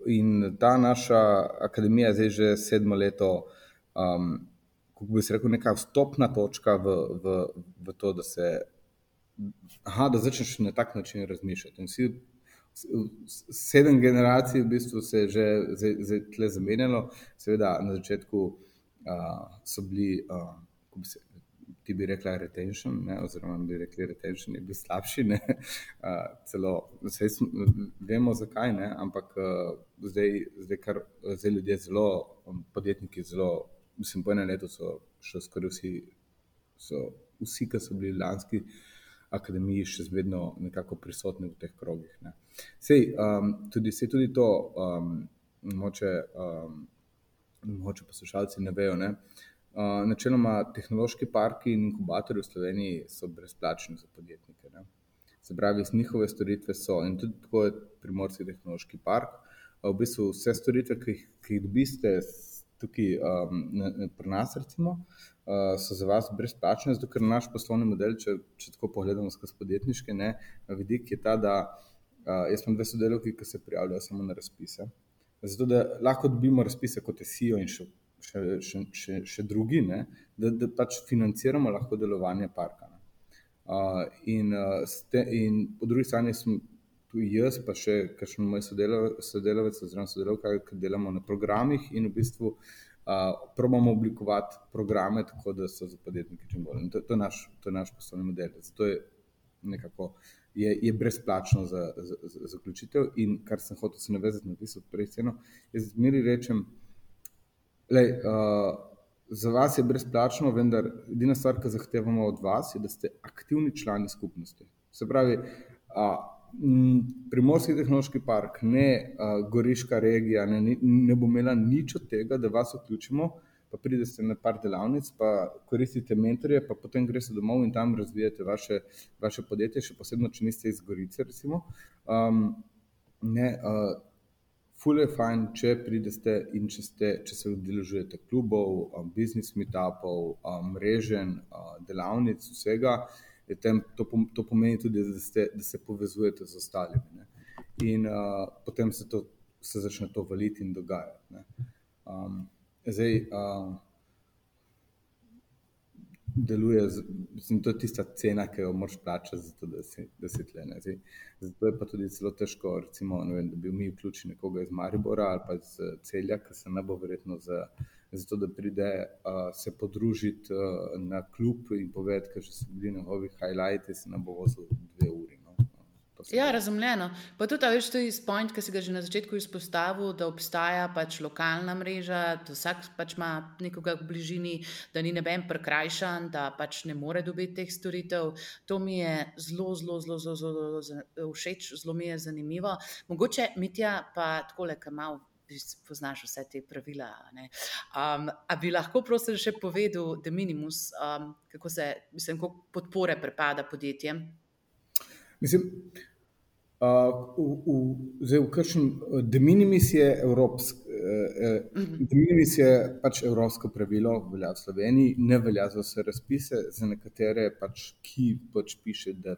in ta naša akademija je zdaj že sedmo leto, um, kako bi se rekel, neka vstopna točka v, v, v to, da se. Aha, da začneš na tak način razmišljati. Vsi, sedem generacij v bistvu se je že tle zamenjalo, seveda na začetku uh, so bili, uh, kako bi se ti bi rekla retention, ne, oziroma bi rekli retention je bil slabši. Ne, uh, celo, vse vemo zakaj, ne, ampak uh, zdaj, zdaj, kar, zdaj ljudje zelo, podjetniki zelo, mislim, po enem letu so še skoraj vsi, so, vsi, ki so bili lanski akademiji, še vedno nekako prisotni v teh krogih. Ne. Sej, um, tudi, sej tudi to, um, moče, um, moče poslušalci ne vejo, ne, uh, načeloma tehnološki parki in inkubatorji v Sloveniji so brezplačni za podjetnike. Ne. Se pravi, njihove storitve so in tudi tako je primorski tehnološki park. V bistvu vse storitve, ki jih, ki jih dobiste tukaj um, pri nas, recimo, uh, so za vas brezplačne, zato ker naš poslovni model, če, če tako pogledamo skozi podjetniške, ne, vidik je ta, da uh, jaz imam dve sodelovki, ki se prijavljajo samo na razpise. Zato, da lahko dobimo razpise kot SEO in še še, še, še, še drugi, ne, da, da pač financiramo lahko delovanje parka. Uh, in, uh, ste, in po drugi strani sem tu jaz, pa še kakšen moj sodelavec, oziroma sodelavka, ki delamo na programih in v bistvu uh, probamo oblikovati programe tako, da so za podjetnike čim bolj. To, to, je naš, to je naš poslovni model. Zato je nekako. Je, je brezplačno za, za, za zaključitev, in kar sem hotel se navezati na tisto prej, jaz zmeri rečem, Lej, uh, za vas je brezplačno, vendar edina stvar, ki zahtevamo od vas, je, da ste aktivni člani skupnosti. Se pravi, uh, Primorski tehnološki park, ne uh, Goriška regija, ne, ne bo imela nič od tega, da vas vključimo. Pa pridete na par delavnic, pa koristite mentorje, pa potem greste domov in tam razvijate vaše, vaše podjetje, še posebno, če niste iz Gorice. Um, ne, uh, Fule je fajn, če pridete in če, ste, če se udeležujete klubov, um, biznis meetupov, um, mrežen, uh, delavnic, vsega. Tem, to, to pomeni tudi, da, ste, da se povezujete z ostalimi. Ne. In uh, potem se, to, se začne to valiti in dogajati. Um, zdaj, uh, deluje, mislim, to je tista cena, ki jo moraš plačati, zato, da, si, da si tle. Zdaj, zato je pa tudi zelo težko, recimo, vem, da bi mi vključili nekoga iz Maribora ali pa iz celja, ki se ne bo verjetno za. Zato, da pride uh, se podružiti uh, na klub in povedati, ker so bili njegovi highlighti, se nam bo vozil dve uri. Ja, razumljeno. Pa tudi ta več to izpoint, ki si ga že na začetku izpostavil, da obstaja pač lokalna mreža, da vsak pač ima nekoga v bližini, da ni neben prekrajšan, da pač ne more dobiti teh storitev. To mi je zelo, zelo, zelo, zelo, zelo, zelo všeč, zelo mi je zanimivo. Mogoče Mitja pa takole, ki malo. Poznaš vse te pravila. Um, a bi lahko, prosim, še povedal, da minimus, um, kako se, mislim, kako podpore pripada podjetjem? Mislim, Uh, v, v, zdaj, v kakšnem de minimis je evropsko, eh, mhm. de minimis je pač evropsko pravilo, velja v Sloveniji, ne velja za vse razpise, za nekatere pač, ki pač piše, da,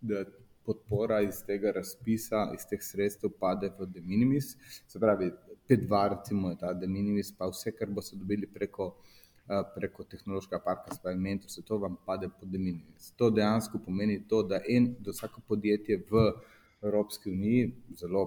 da podpora iz tega razpisa, iz teh sredstev pade v de minimis. Se pravi, pet dva, recimo, je ta de minimis, pa vse, kar boste dobili preko. Preko tehnološkega parka, spaj mentor, se to vam pade pod deminimis. To dejansko pomeni to, da en, da vsako podjetje v Evropski uniji, zelo,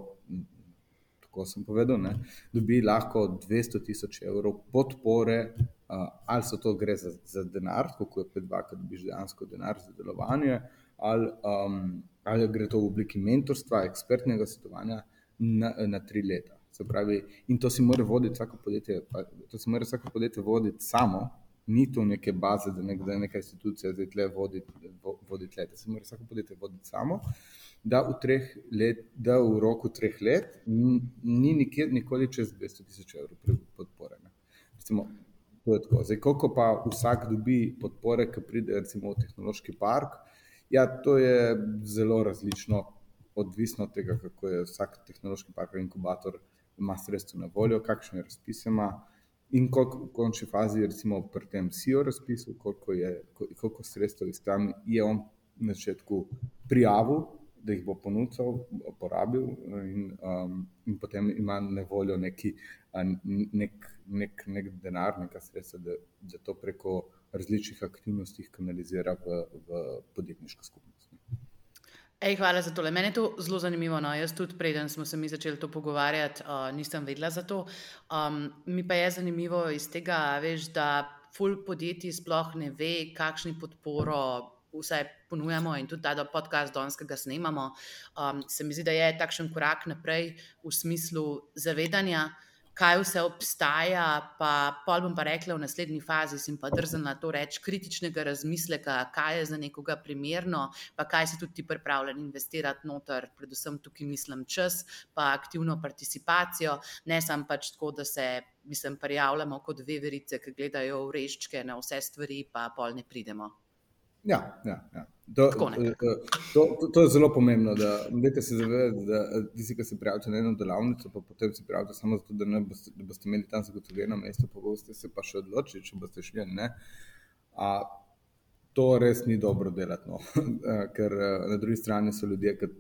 tako sem povedal, ne, dobi lahko 200 tisoč evrov podpore, uh, ali so to gre za, za denar, kako je pet dva, ki dobiš dejansko denar za delovanje, ali, um, ali gre to v obliki mentorstva, ekspertnega svetovanja na, na tri leta. Pravi, in to si mora voditi vsako podjetje, to si mora vsako podjetje voditi samo, Ni to neke baze, da, nek, da neka institucija zdaj tle vodi, vodi tle. Da se mora vsako podjetje voditi samo. Da v, let, da v roku treh let ni nikjer, nikoli čez 200 tisoč evrov podpore. Recimo, to je tako. Zdaj, koliko pa vsak dobi podpore, ki pride recimo, v tehnološki park, ja, to je zelo različno, odvisno od tega, kako je vsak tehnološki park, inkubator ima sredstva na voljo, kakšne razpise ima. In koliko v končni fazi, recimo pri tem SEO razpisu, koliko, je, koliko sredstev iz tam je on na začetku prijavil, da jih bo ponudil, porabil, in, um, in potem ima na voljo neki, nek, nek, nek denar, neka sredstva, da, da to preko različnih aktivnosti kanalizira v, v podjetniško skupnost. Ej, hvala za to. Mene je to zelo zanimivo. No. Jaz tudi, preden smo se mi začeli to pogovarjati, uh, nisem vedela za to. Um, mi pa je zanimivo iz tega, veš, da ful podjetij sploh ne ve, kakšni podporo vse ponujamo in tudi ta podcast, danes, ki ga snemamo. Um, se mi zdi, da je takšen korak naprej v smislu zavedanja kaj vse obstaja, pa pol bom pa rekla v naslednji fazi, sem pa drznila to reči, kritičnega razmisleka, kaj je za nekoga primerno, pa kaj si tudi ti pripravljen investirati noter, predvsem tukaj mislim čas, pa aktivno participacijo, ne samo pač tako, da se, mislim, prijavljamo kot dve verice, ki gledajo v reščke na vse stvari, pa pol ne pridemo. Ja, ja, ja. To, to, to, to je zelo pomembno, da se zavedate, da tisti, ki se prijavite na eno delavnico, pa potem se prijavite samo zato, da, boste, da boste imeli tam zagotovljeno mesto, pa boste se pa še odločili, če boste šli. A, to res ni dobro delati, no. ker na drugi strani so ljudje, ki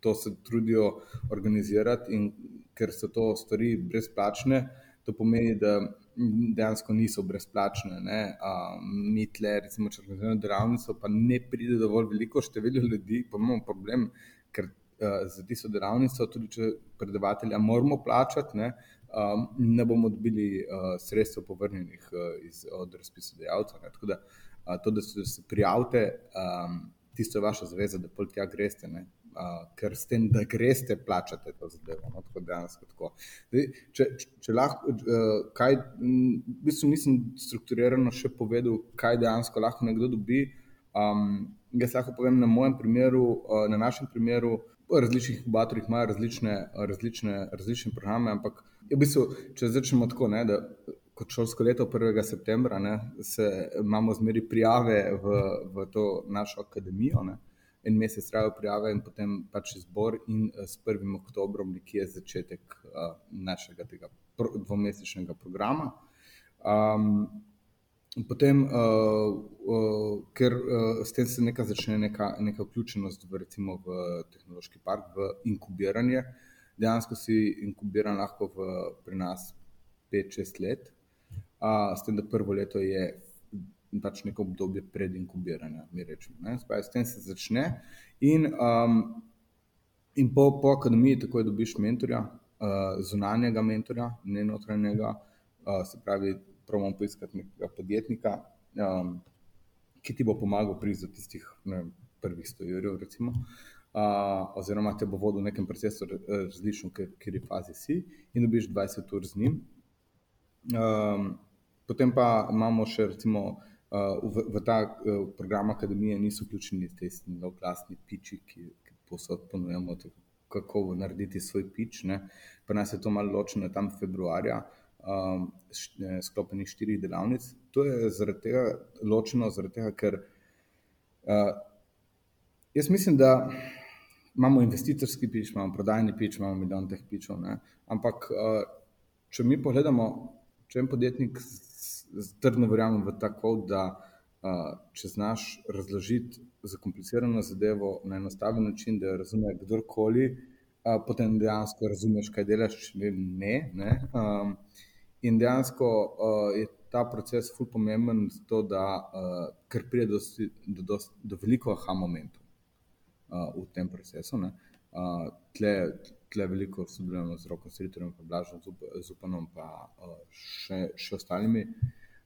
to se trudijo organizirati in ker so to stvari brezplačne, to pomeni, da dejansko niso brezplačne. Mi tle, recimo, če organiziramo delavnico, pa ne pride dovolj veliko število ljudi, pa imamo problem, ker uh, za tisto delavnico, tudi če predavatelja moramo plačati, ne, um, ne bomo dobili uh, sredstev povrnjenih uh, iz, od razpisodajalca. Tako da uh, to, da se prijavite, um, tisto je vaša zaveza, da pol tja greste. Ne uh, ker s tem, da greste, plačate to zadevo. No, tako dejansko tako. Zdaj, če, če, lahko, uh, kaj, v bistvu nisem strukturirano še povedal, kaj dejansko lahko nekdo dobi. Um, jaz lahko povem na mojem primeru, uh, na našem primeru. V različnih inkubatorjih imajo različne, različne, različne programe, ampak v bistvu, če začnemo tako, ne, da kot šolsko leto 1. septembra ne, se, imamo zmeri prijave v, v to našo akademijo. Ne, en mesec trajajo prijave in potem pač izbor, in uh, s 1. oktobrom nekje je začetek uh, našega tega pro, dvomesečnega programa. Um, potem, uh, uh, ker uh, s tem se neka začne neka, neka vključenost v, recimo, v tehnološki park, v inkubiranje. Dejansko si inkubiran lahko v, pri nas 5-6 let, uh, s tem, da prvo leto je pač neko obdobje pred inkubiranjem, mi rečemo. S tem se začne. In, um, in po, po akademiji takoj dobiš mentorja, uh, zunanjega mentorja, ne notranjega, uh, se pravi, pravimo poiskati nekega podjetnika, um, ki ti bo pomagal pri za tistih ne, prvih 100 jurjev, recimo. Uh, oziroma, te bo vodil v nekem procesu, različno, v kateri fazi si, in dobiš 20 ur z njim. Um, potem pa imamo še, recimo, v, v ta uh, program akademije niso vključeni ti novoglasni piči, ki, ki posod ponujemo, kako narediti svoj pič. Ne. Pa nas je to malo ločeno tam februarja, um, sklopenih štirih delavnic. To je zaradi tega ločeno, zaradi tega, ker uh, jaz mislim, da. Imamo investitorski pič, imamo prodajni pič, imamo milijon teh pičov. Ne? Ampak, če mi pogledamo, če en podjetnik trdno verjamem v tako, da uh, če znaš razložiti zakomplicirano zadevo na enostaven način, da jo razume kdorkoli, uh, potem dejansko razumeš, kaj delaš, če ne. ne um, in dejansko uh, je ta proces ful pomemben, zato da uh, ker pride do, do, do, do veliko aha momentov uh, v tem procesu. Uh, tle, tle veliko sodelujemo z Rokom Sritorjem, pa Blažom Zupanom, pa uh, še, še ostalimi.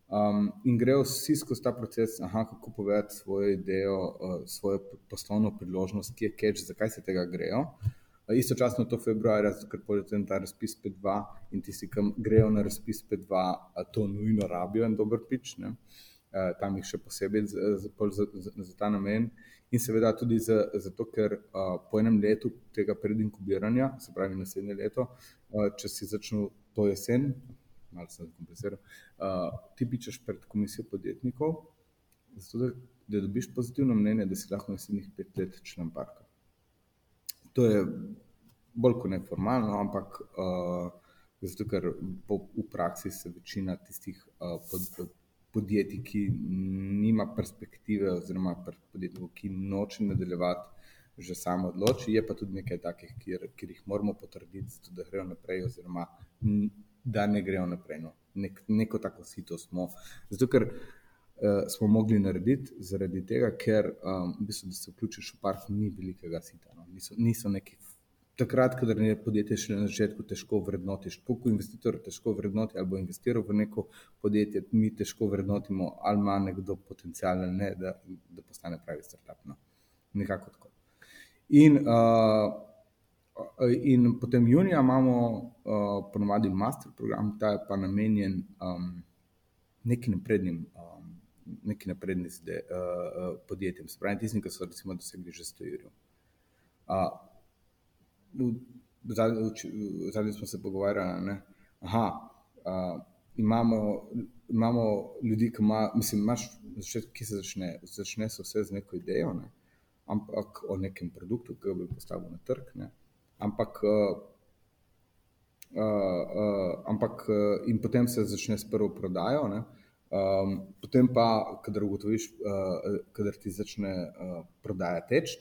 Um, in grejo vsi skozi ta proces, aha, kako povedati svojo idejo, uh, svojo poslovno priložnost, ki je catch, zakaj se tega grejo. Istočasno to februarja, ker potem ta razpis P2 in tisti, ki grejo na razpis P2, to nujno rabijo en dober pič, ne? tam jih še posebej za, za, za, za ta namen. In seveda tudi zato, ker po enem letu tega predinkubiranja, se pravi naslednje leto, če si začneš to jesen, malo sem zakompliciral, ti pičeš pred komisijo podjetnikov, zato da, da dobiš pozitivno mnenje, da si lahko naslednjih pet let član parka to je bolj kot neformalno, ampak uh, zato, ker po, v praksi se večina tistih uh, pod, podjetij, ki nima perspektive, oziroma podjetij, ki noče nadaljevati, že samo odloči. Je pa tudi nekaj takih, kjer, kjer jih moramo potrditi, zato, da grejo naprej, oziroma da ne grejo naprej. No. Nek, neko tako sito smo. Zato, ker uh, smo mogli narediti, zaradi tega, ker um, v bistvu, da se vključiš v park, ni velikega sita. No. Niso, niso neki. Takrat, ko je podjetje še na začetku težko vrednotiti, koliko investitorjev težko vrednoti ali bo investiral v neko podjetje, mi težko vrednotimo, ali ima nekdo potencial ali ne, da, da postane pravi startup. No. Nekako tako. In, uh, in potem junija imamo uh, ponovadi master program, ta je pa namenjen um, nekim naprednim uh, neki napredni zde, uh, uh, podjetjem, spravi tistim, ki so recimo dosegli že 100 jurjev. Zadnji smo se pogovarjali, da uh, imamo, imamo ljudi, ki, ima, mislim, imaš, začet, ki se začne, začne se vse z neko idejo, ne? ampak o nekem produktu, ki ga bi postavil na trg. Ne? Ampak, uh, uh, uh, ampak uh, in potem se začne s prvo prodajo. Ne? Um, potem pa, kadar ugotoviš, uh, kadar ti začne uh, prodaja teč,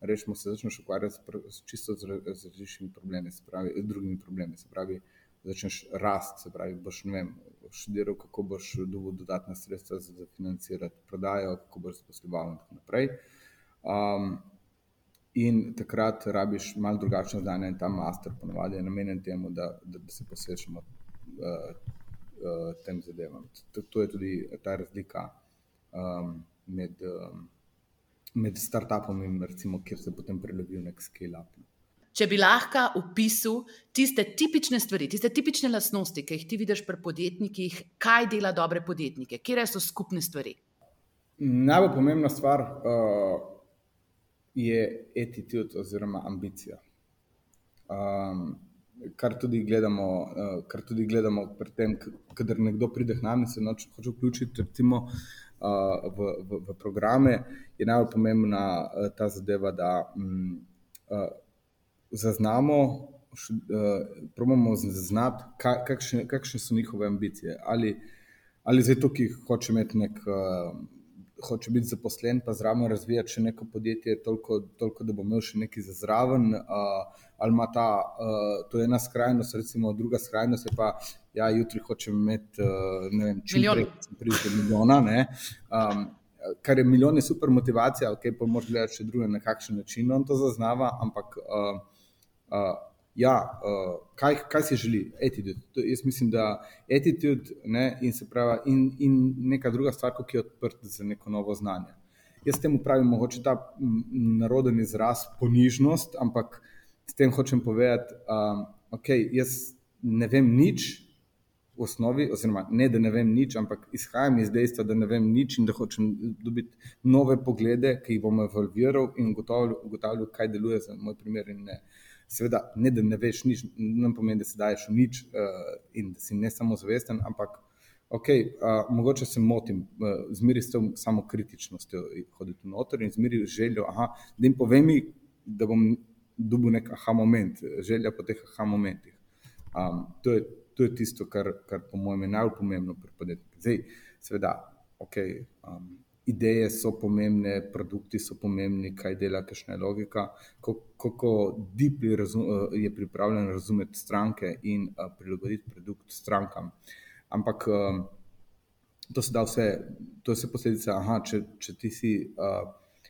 rečemo se, začneš ukvarjati s čisto z različnimi problemi, pravi, z drugimi problemi. Se pravi, začneš rast, se pravi, boš ne vem, študiral, kako boš dobil dodatna sredstva za, financirati prodajo, kako boš posloval in tako naprej. Um, in takrat rabiš malo drugačno znanje in ta master ponovadi je namenjen temu, da, da, da se posvečamo. Uh, uh, tem zadevam. To, to je tudi ta razlika um, med, um, med startupom in recimo, kjer se potem prelevi v nek scale-up. Če bi lahko opisal tiste tipične stvari, tiste tipične lastnosti, ki jih ti vidiš pri podjetnikih, kaj dela dobre podjetnike, kje so skupne stvari? Najbolj pomembna stvar uh, je attitude oziroma ambicija. Um, kar tudi gledamo, uh, kar tudi gledamo pri tem, kader nekdo pride k nam in se hoče vključiti recimo, uh, v, v, v programe, je najbolj pomembna uh, ta zadeva, da um, uh, zaznamo, uh, probamo zaznati, ka, kakšne, kakšne so njihove ambicije. Ali, ali zato, ki hoče imeti nek. Uh, hoče biti zaposlen, pa zraven razvijati še neko podjetje, toliko, toliko da bo imel še nekaj za zraven. Uh, ali ima ta, uh, to je ena skrajnost, recimo druga skrajnost je pa, ja, jutri hočem imeti, uh, ne vem, čim prej, pridete milijona. Um, kar je milijon, je super motivacija, ok, pa moraš gledati še druge, na kakšen način on to zaznava, ampak. Uh, uh, ja, uh, kaj, kaj si želi, attitude. To, jaz mislim, da attitude ne, in pravi, in, in neka druga stvar, ki je odprta za neko novo znanje. Jaz temu pravim, mogoče ta naroden izraz ponižnost, ampak s tem hočem povedati, da um, okay, jaz ne vem nič. V osnovi, oziroma ne, da ne vem nič, ampak izhajam iz dejstva, da ne vem nič in da hočem dobiti nove poglede, ki jih bom evolviral in ugotavljal, kaj deluje za moj primer in ne. Uh, Seveda, ne da ne veš nič, ne pomeni, da se daješ v nič uh, in da si ne samo zavesten, ampak ok, uh, mogoče se motim, uh, zmeri s tem samo kritičnostjo hoditi noter in zmeri željo, aha, da jim povem, da bom dobil nek aha moment, želja po teh aha momentih. Um, to, je, to je tisto, kar, kar po mojem je najbolj pomembno pri podjetnikih. Zdaj, seveda, ok. Um, ideje so pomembne, produkti so pomembni, kaj dela, kakšna je logika, kako deeply eh, je pripravljen razumeti stranke in uh, prilagoditi produkt strankam. Ampak uh, to se da vse, to je vse posledica, aha, če, če ti si,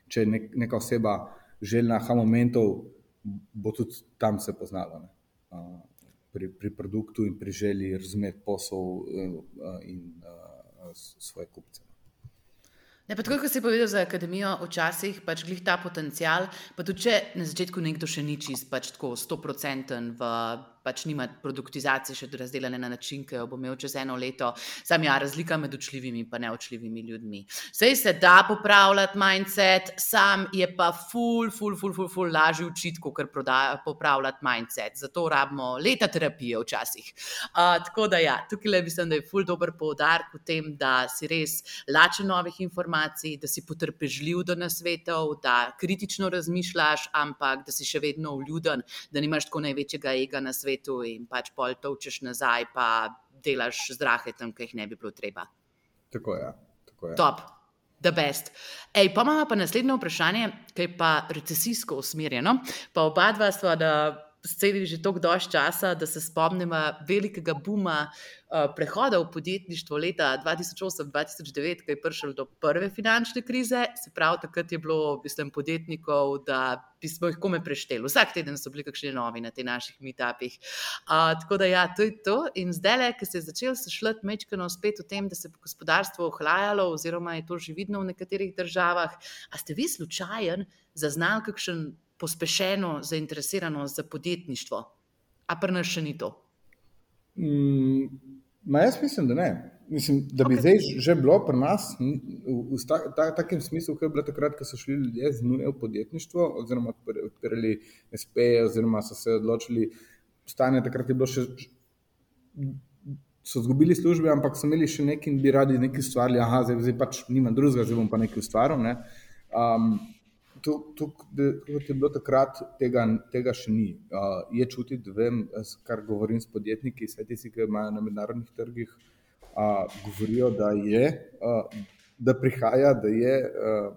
če je nek, neka oseba željna aha momentov, bo tudi tam se poznalo. Uh, pri, pri produktu in pri želji razumeti posel uh, in uh, svoje kupce. Ne, pa tako, kot si povedal za akademijo, včasih pač glih ta potencial, pa tudi če na začetku nekdo še ni čist, pač tako 100-procenten v pač nima produktizacije še razdeljene na način, ki jo bo imel čez eno leto. Sam ja, razlika med učljivimi in neočljivimi ljudmi. Sej se da popravljati mindset, sam je pa ful, ful, ful, ful, ful lažje učiti, kot popravljati mindset. Zato rabimo leta terapije včasih. Uh, tako da ja, tukaj le mislim, da je ful dober poudarek v tem, da si res lačen novih informacij, da si potrpežljiv do nasvetov, da kritično razmišljaš, ampak da si še vedno vljuden, da nimaš tako največjega ega na svetu svetu in pač pol točeš nazaj, pa delaš zdrahe tam, ki jih ne bi bilo treba. Tako je. Tako je. Top. The best. Ej, pa imamo pa naslednje vprašanje, ki je pa recesijsko usmerjeno. Pa oba dva sva, da sedeli že tako dolgo časa, da se spomnimo velikega buma uh, prehoda v podjetništvo leta 2008-2009, ko je prišel do prve finančne krize. Se pravi, takrat je bilo, mislim, podjetnikov, da bi smo jih kome prešteli. Vsak teden so bili kakšni novi na teh naših meetupih. Uh, tako da, ja, to je to. In zdaj, ki se je začel sešljati mečkano spet o tem, da se bo gospodarstvo ohlajalo, oziroma je to že vidno v nekaterih državah. A ste vi slučajen zaznali kakšen pospešeno zainteresiranost za podjetništvo, a pa nas še ni to. Mm, ma jaz mislim, da ne. Mislim, da bi okay. zdaj že bilo pri nas v, v ta, ta, takem smislu, kot je bilo takrat, ko so šli ljudje z nujo v podjetništvo, oziroma odprli SP, oziroma so se odločili, stanje takrat je bilo še. So izgubili službe, ampak so imeli še nekaj in bi radi nekaj ustvarili, ah, zdaj, zdaj pač nima drugega, zdaj bom pa nekaj ustvaril. Ne. Um, kot je bilo takrat, tega, tega še ni. Uh, je čutiti, vem, kar govorim s podjetniki, vse tisti, ki imajo na mednarodnih trgih, uh, govorijo, da je. Uh, Da prihaja, da je,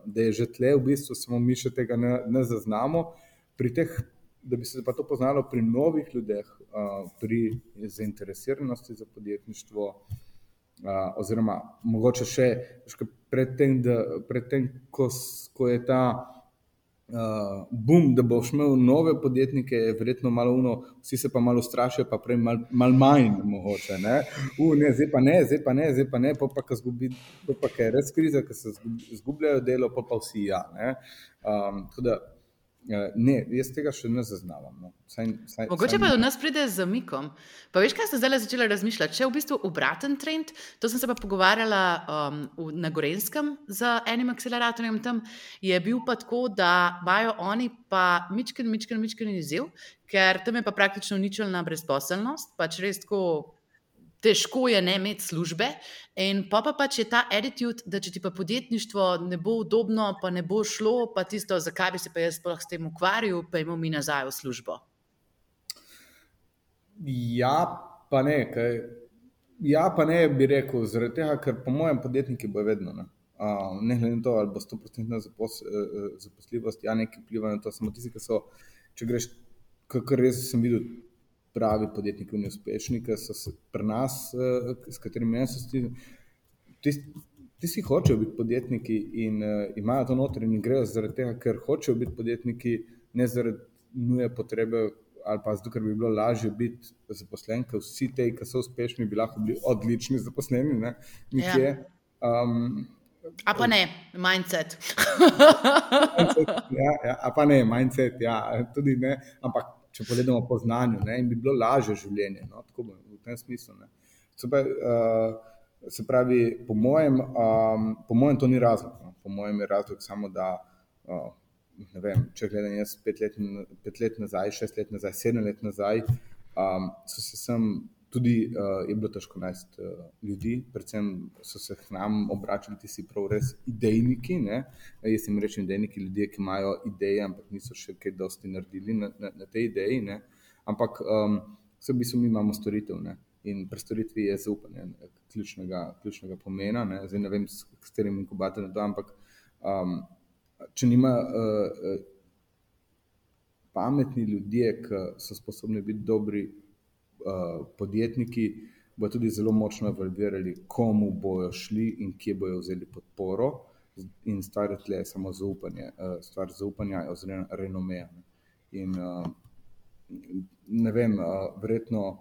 da je že tle, v bistvu samo mi še tega ne, ne zaznamo. Teh, da bi se pa to poznalo pri novih ljudeh, pri zainteresiranosti za podjetništvo, oziroma mogoče še predtem, pred ko, ko je ta uh, bum, da boš imel nove podjetnike, je verjetno malo uno, vsi se pa malo strašijo, pa prej malo mal manj mogoče. Ne? Uh, ne, zdaj pa ne, zdaj pa ne, zdaj pa ne, pa pa, zgubi, pa, pa je res kriza, ker se zgubljajo delo, pa pa vsi ja. Um, Eh, ne, jaz tega še ne zaznavam. No. Saj, saj, Mogoče saj pa do nas pride z zamikom. Pa veš, kaj ste zdaj začeli razmišljati? Če je v bistvu obraten trend, to sem se pa pogovarjala um, v, na Gorenskem z enim akceleratorjem tam, je bil pa tako, da imajo oni pa mičken, mičken, mičken izziv, ker tam je pa praktično ničelna brezposelnost, pač res tako težko je ne imeti službe. In pa, pa pač je ta attitude, da če ti pa podjetništvo ne bo udobno, pa ne bo šlo, pa tisto, zakaj bi se pa jaz sploh s tem ukvarjal, pa imamo mi nazaj v službo. Ja, pa ne. Kaj, ja, pa ne bi rekel, zaradi tega, ker po mojem podjetniki bo vedno. Ne, uh, ne glede na to, ali bo 100% zapos, uh, zaposljivost, ja, nekaj vpliva na to. Samo tisti, ki so, če greš, kar res sem videl pravi podjetniki in uspešni, ki so se pri nas, uh, s katerimi jaz sem. Ti si hočejo biti podjetniki in uh, imajo to noter in grejo zaradi tega, ker hočejo biti podjetniki, ne zaradi nuje potrebe ali pa zato, ker bi bilo lažje biti zaposlen, ker vsi ti, ki so uspešni, bi lahko bili odlični zaposleni. Ne, ja. um, a pa ne, mindset. mindset ja, ja, a pa ne, mindset, ja, tudi ne, ampak če pogledamo po znanju, ne, in bi bilo lažje življenje. No, tako bo v tem smislu. Pa, uh, se pravi, po mojem, um, po mojem, to ni razlog. No. Po mojem je razlog samo, da uh, vem, če gledam jaz pet let, pet let nazaj, šest let nazaj, sedem let nazaj, um, so se sem tudi uh, je bilo težko najti uh, ljudi, predvsem so se k nam obračali ti si prav res idejniki. Ne? Jaz jim rečem idejniki, ljudje, ki imajo ideje, ampak niso še kaj dosti naredili na, na, na tej ideji. Ne? Ampak um, vse v bistvu mi imamo storitev. Ne? In pri storitvi je zaupanje ključnega, ključnega pomena. Ne? Zdaj ne vem, s katerim inkubatorjem to, ampak um, če nima uh, uh, pametni ljudje, ki so sposobni biti dobri uh, podjetniki bodo tudi zelo močno evalvirali, komu bojo šli in kje bojo vzeli podporo. In stvar je samo zaupanje, uh, stvar zaupanja oziroma renomeja. In uh, ne vem, uh, verjetno uh,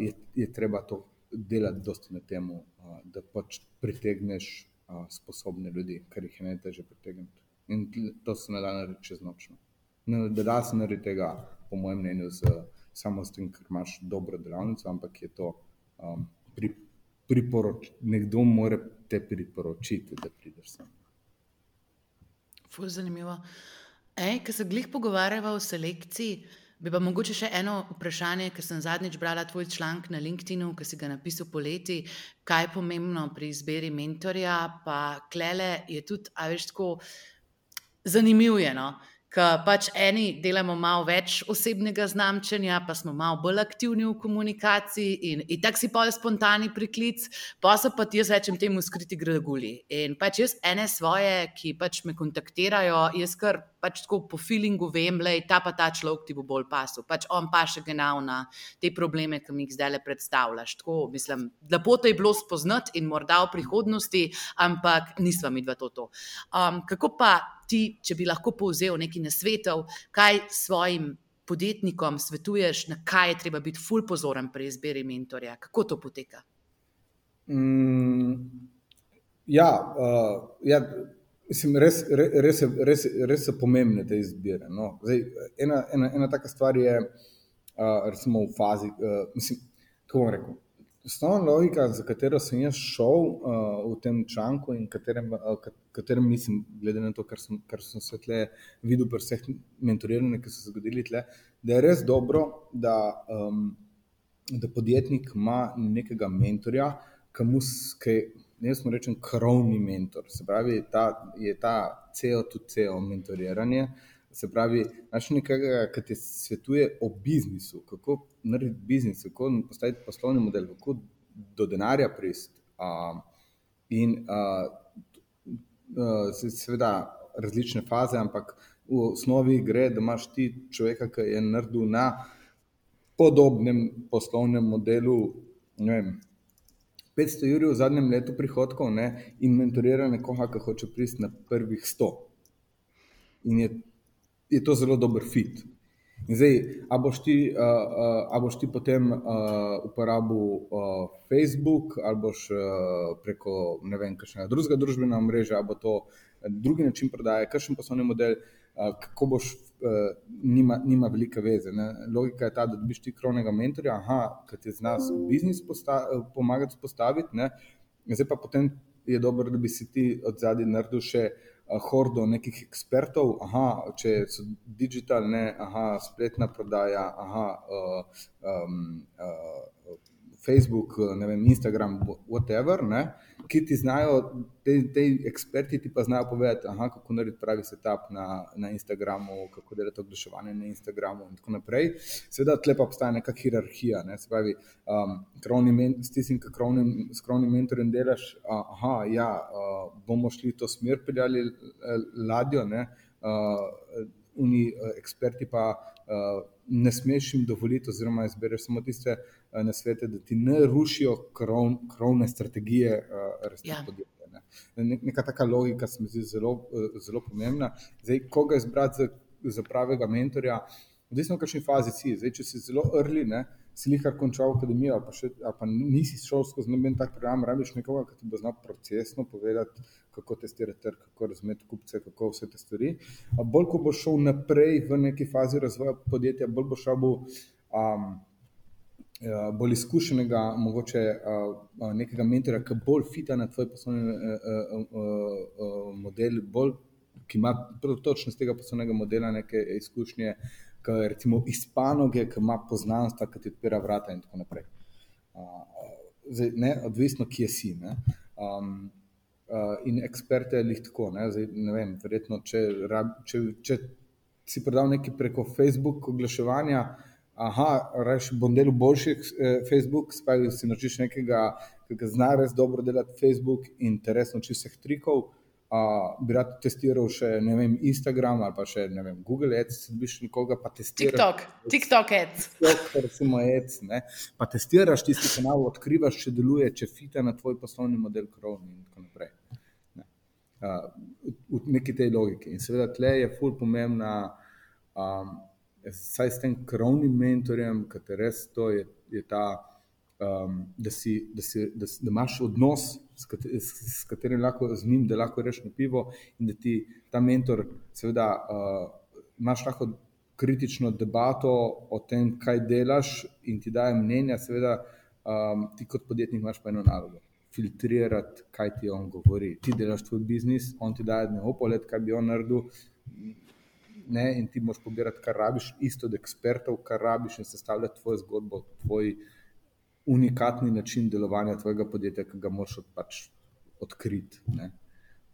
je, je treba to delati dosti na tem, uh, da pač pritegneš uh, sposobne ljudi, ker jih je najtežje pritegniti. In to se ne da narediti čez noč. No. Ne da se narediti tega, po mojem mnenju, z, samo s tem, ker imaš dobro delavnico, ampak je to um, pri, priporoč. Nekdo mora te priporočiti, da prideš sem. Ful, zanimivo. Ej, ko se glih pogovarjava o selekciji, bi pa mogoče še eno vprašanje, ker sem zadnjič brala tvoj članek na LinkedIn-u, ki si ga napisal poleti, kaj je pomembno pri izbiri mentorja, pa klele je tudi, a veš, tako zanimivo. No? Ker pač eni delamo malo več osebnega znamčenja, pa smo malo bolj aktivni v komunikaciji in, in tako si pol spontani priklic, pa so pa ti, jaz rečem, temu skriti gradguli. In pač jaz ene svoje, ki pač me kontaktirajo, jaz kar pač tako po feelingu vem, da je ta pa ta človek ti bo bolj pasel. Pač on pa še genau na te probleme, ki mi jih zdaj le predstavljaš. Tako, mislim, lepo te je bilo spoznati in morda v prihodnosti, ampak nisva mi dva to. to. Um, kako pa ti, če bi lahko povzel nekaj nasvetov, kaj svojim podjetnikom svetuješ, na kaj je treba biti ful pozoren pri izbiri mentorja, kako to poteka? Mm, ja, uh, ja. Mislim, res, res, res, res so pomembne te izbire. No. Zdaj, ena, ena, ena taka stvar je, uh, recimo, v fazi, uh, mislim, kako bom rekel. Osnovna logika, za katero sem jaz šel uh, v tem članku in katerem, uh, katerem mislim, glede na to, kar sem, kar sem se tle videl pri vseh mentoriranjih, ki so se zgodili tle, da je res dobro, da, um, da podjetnik ima nekega mentorja, ki ne smo rečem, krovni mentor. Se pravi, ta, je ta CEO, tudi CEO mentoriranje. Se pravi, naš nekaj, ki ti svetuje o biznisu, kako narediti biznis, kako postaviti poslovni model, kako do denarja pristiti. Uh, in uh, uh, seveda različne faze, ampak v osnovi gre, da imaš ti človeka, ki je naredil na podobnem poslovnem modelu, ne vem, 500 jurjev v zadnjem letu prihodkov ne, in mentorira nekoga, ki hoče priti na prvih 100. In je, je to zelo dober fit. In zdaj, a boš ti, uh, uh, a boš ti potem uh, uporabil uh, Facebook ali boš uh, preko ne vem, kakšnega drugega družbenega mreža, ali bo to drugi način prodaje, kakšen poslovni model, uh, kako boš nima, nima velike veze. Ne? Logika je ta, da dobiš ti krovnega mentorja, ki ti zna biznis posta, pomagati spostaviti, ne? zdaj pa potem je dobro, da bi si ti od zadaj naredil še. Hordo nekih ekspertov, aha, če so digitalne, aha, spletna prodaja, aha, uh, um, uh, Facebook, vem, Instagram, whatever, ne, ki ti znajo, te, te eksperti ti pa znajo povedati, aha, kako narediti pravi setup na, na Instagramu, kako delati oglaševanje na Instagramu in tako naprej. Seveda, tle pa obstaja neka hierarhija, ne, se pravi, um, s tistim, ki s krovnim mentorjem delaš, aha, ja, uh, bomo šli to smer, peljali ladjo, ne, uh, oni uh, eksperti pa uh, ne smeš jim dovoliti, oziroma izbereš samo tiste na svete, da ti ne rušijo krov, krovne strategije uh, rasti ja. podjetja. Ne. Neka taka logika se mi zdi zelo, uh, zelo pomembna. Zdaj, koga izbrati za, za pravega mentorja, odvisno v kakšni fazi si. Zdaj, če si zelo early, ne, si jih končal akademijo, pa, še, pa nisi šel skozi noben tak program, rabiš nekoga, ki ti bo znal procesno povedati, kako testirati trg, kako razumeti kupce, kako vse te stvari. A bolj, ko boš šel naprej v neki fazi razvoja podjetja, bolj boš šel um, bolj izkušenega, mogoče uh, nekega mentora, ki bolj fita na tvoj poslovni uh, uh, uh, model, bolj, ki ima točno z tega poslovnega modela neke izkušnje, ki je recimo iz panoge, ki ima poznanstva, ki ti odpira vrata in tako naprej. Uh, zdaj, ne, odvisno, kje si. Um, uh, in eksperte je tako. Ne? Zdaj, ne vem, verjetno, če, če, če si prodal nekaj preko Facebook oglaševanja, aha, reči bom delal boljši eh, Facebook, spavi si naučiš nekega, ki zna res dobro delati Facebook in te res nauči vseh trikov. Uh, bi rad testiral še vem, Instagram ali pa še vem, Google Ads, da bi šel nekoga pa testirati. TikTok, TikTok Ads. TikTok, recimo Ads. Ne? Pa testiraš tisti kanal, odkrivaš, če deluje, če fita na tvoj poslovni model, krovni in tako naprej. Ne? Uh, v neki tej logiki. In seveda tle je ful pomembna, um, saj s tem krovnim mentorjem, ki te res to je, je ta um, da, si, da, si, da, da imaš odnos, s, kater, s katerim lahko z njim, da lahko rečeš na pivo, in da ti ta mentor, seveda, uh, imaš lahko kritično debato o tem, kaj delaš, in ti daje mnenja, seveda, um, ti kot podjetnik imaš pa eno nalogo. Filtrirati, kaj ti on govori. Ti delaš tvoj biznis, on ti daje nekaj opolet, kaj bi on naredil. Ne, in ti moš pobirati, kar rabiš, isto od ekspertov, kar rabiš, in sestavljati tvojo zgodbo, tvoj unikatni način delovanja tvojega podjetja, ki ga moš od, pač odkriti.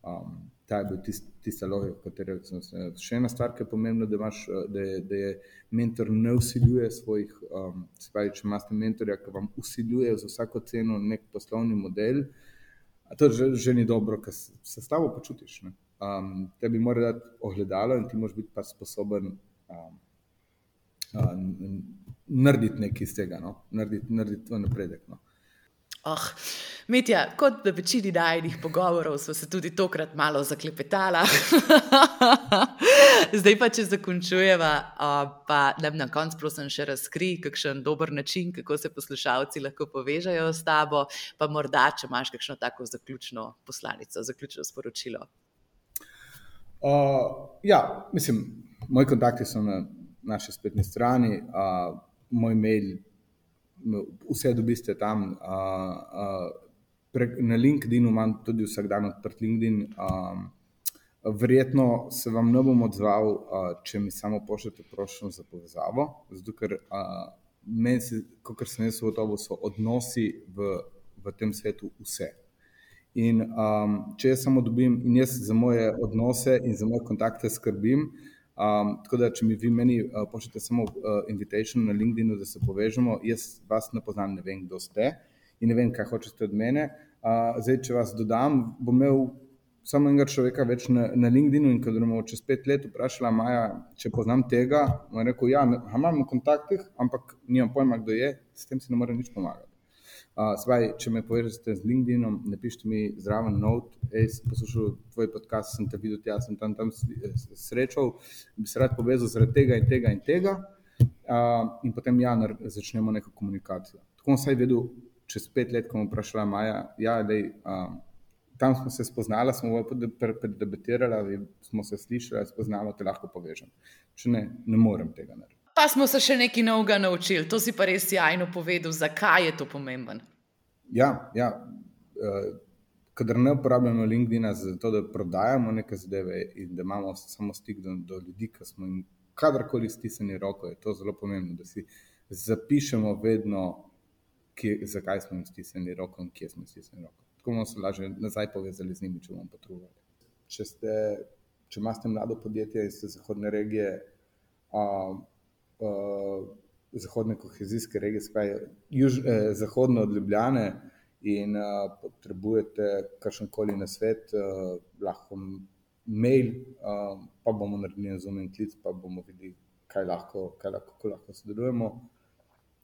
Um, ta je bil tist, tista logika, katero sem se. Še ena stvar, ki je pomembna, da, imaš, da, je, da je mentor ne usiljuje svojih, um, spravi, če imate mentorja, ki vam usiljuje za vsako ceno nek poslovni model, to že, že ni dobro, ker se s tabo počutiš. Um, tebi mora dati ogledalo in ti moraš biti pa sposoben um, um, narediti nekaj iz tega, no? narediti, narediti napredek. No? Oh, Mitja, kot v večini najnih pogovorov, smo se tudi tokrat malo zaklepetali. Zdaj pa, če zaključujeva, pa nam na koncu, prosim, še razkri, kakšen dober način, kako se poslušalci lahko povežejo s tabo, pa morda, če imaš kakšno tako zaključno poslanico, zaključno sporočilo. Uh, ja, mislim, moji kontakti so na naši spletni strani, uh, moj mail vse dobiste tam. Uh, uh, na LinkedIn imam tudi vsak dan odprt LinkedIn. Um, verjetno se vam ne bom odzval, uh, če mi samo pošljete prošljo za povezavo, zato ker uh, meni, kot sem jaz gotovo, so odnosi v, v tem svetu vse. In um, če jaz samo dobim, in jaz za moje odnose in za moje kontakte skrbim, Um, tako da, če mi vi meni uh, pošljete samo uh, invitation na LinkedIn, da se povežemo, jaz vas ne poznam, ne vem, kdo ste in ne vem, kaj hočete od mene. Uh, zdaj, če vas dodam, bom imel samo enega človeka več na, na LinkedIn in ko bomo čez pet let vprašali, Maja, če poznam tega, bom rekel, ja, imam v kontaktih, ampak nimam pojma, kdo je, s tem si ne morem nič pomagati. Svaj, če me povežete z LinkedInom, napišite mi zraven note, hej, poslušal tvoj podcast, sem te videl, jaz sem tam, tam srečal, bi se rad povezal zaradi tega in tega in tega. Uh, in potem ja, začnemo neko komunikacijo. Tako sem vedel, čez pet let, ko bom vprašala Maja, ja, dej, uh, tam smo se spoznali, smo predebatirali, smo se slišali, spoznamo, te lahko povežem. Če ne, ne morem tega narediti. Pa smo se še nekaj novega naučili, to si pa res jajno povedal, zakaj je to pomemben. Ja, ja. Uh, kadar ne uporabljamo LinkedIn za to, da prodajamo neke zadeve in da imamo samo stik do, do ljudi, ki smo jim kadarkoli stisnjeni roko, je to zelo pomembno, da si zapišemo vedno, kje, zakaj smo jim stisnjeni roko in kje smo jim stisnjeni roko. Tako bomo se lažje nazaj povezali z njimi, če bomo potrebovali. Če, ste, če imate mlado podjetje iz zahodne regije, uh, uh, zahodne kohezijske regije, skaj, juž, eh, zahodno od Ljubljane in uh, potrebujete kakšen koli na svet, uh, lahko mail, uh, pa bomo naredili na zumen klic, pa bomo videli, kaj lahko, kaj lahko, kako lahko sodelujemo.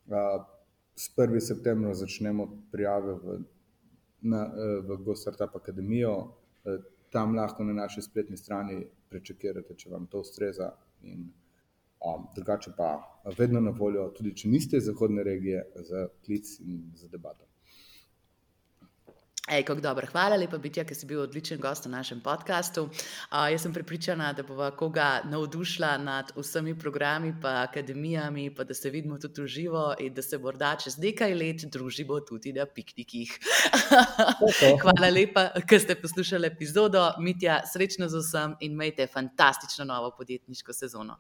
Uh, s 1. septembrom začnemo prijave v, na, v GoStartup Akademijo. Tam lahko na naši spletni strani prečekirate, če vam to ustreza. In Um, drugače pa vedno na voljo, tudi če niste iz zahodne regije, za klic in za debato. Ej, kako dobro, hvala lepa, Bitja, ker si bil odličen gost v našem podkastu. Uh, jaz sem prepričana, da bova koga navdušila nad vsemi programi in akademijami, pa da se vidimo tudi v živo in da se morda čez nekaj let družimo tudi na piknikih. hvala lepa, ker ste poslušali epizodo. Mitja, srečno z vsem in imejte fantastično novo podjetniško sezono.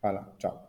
完了，找。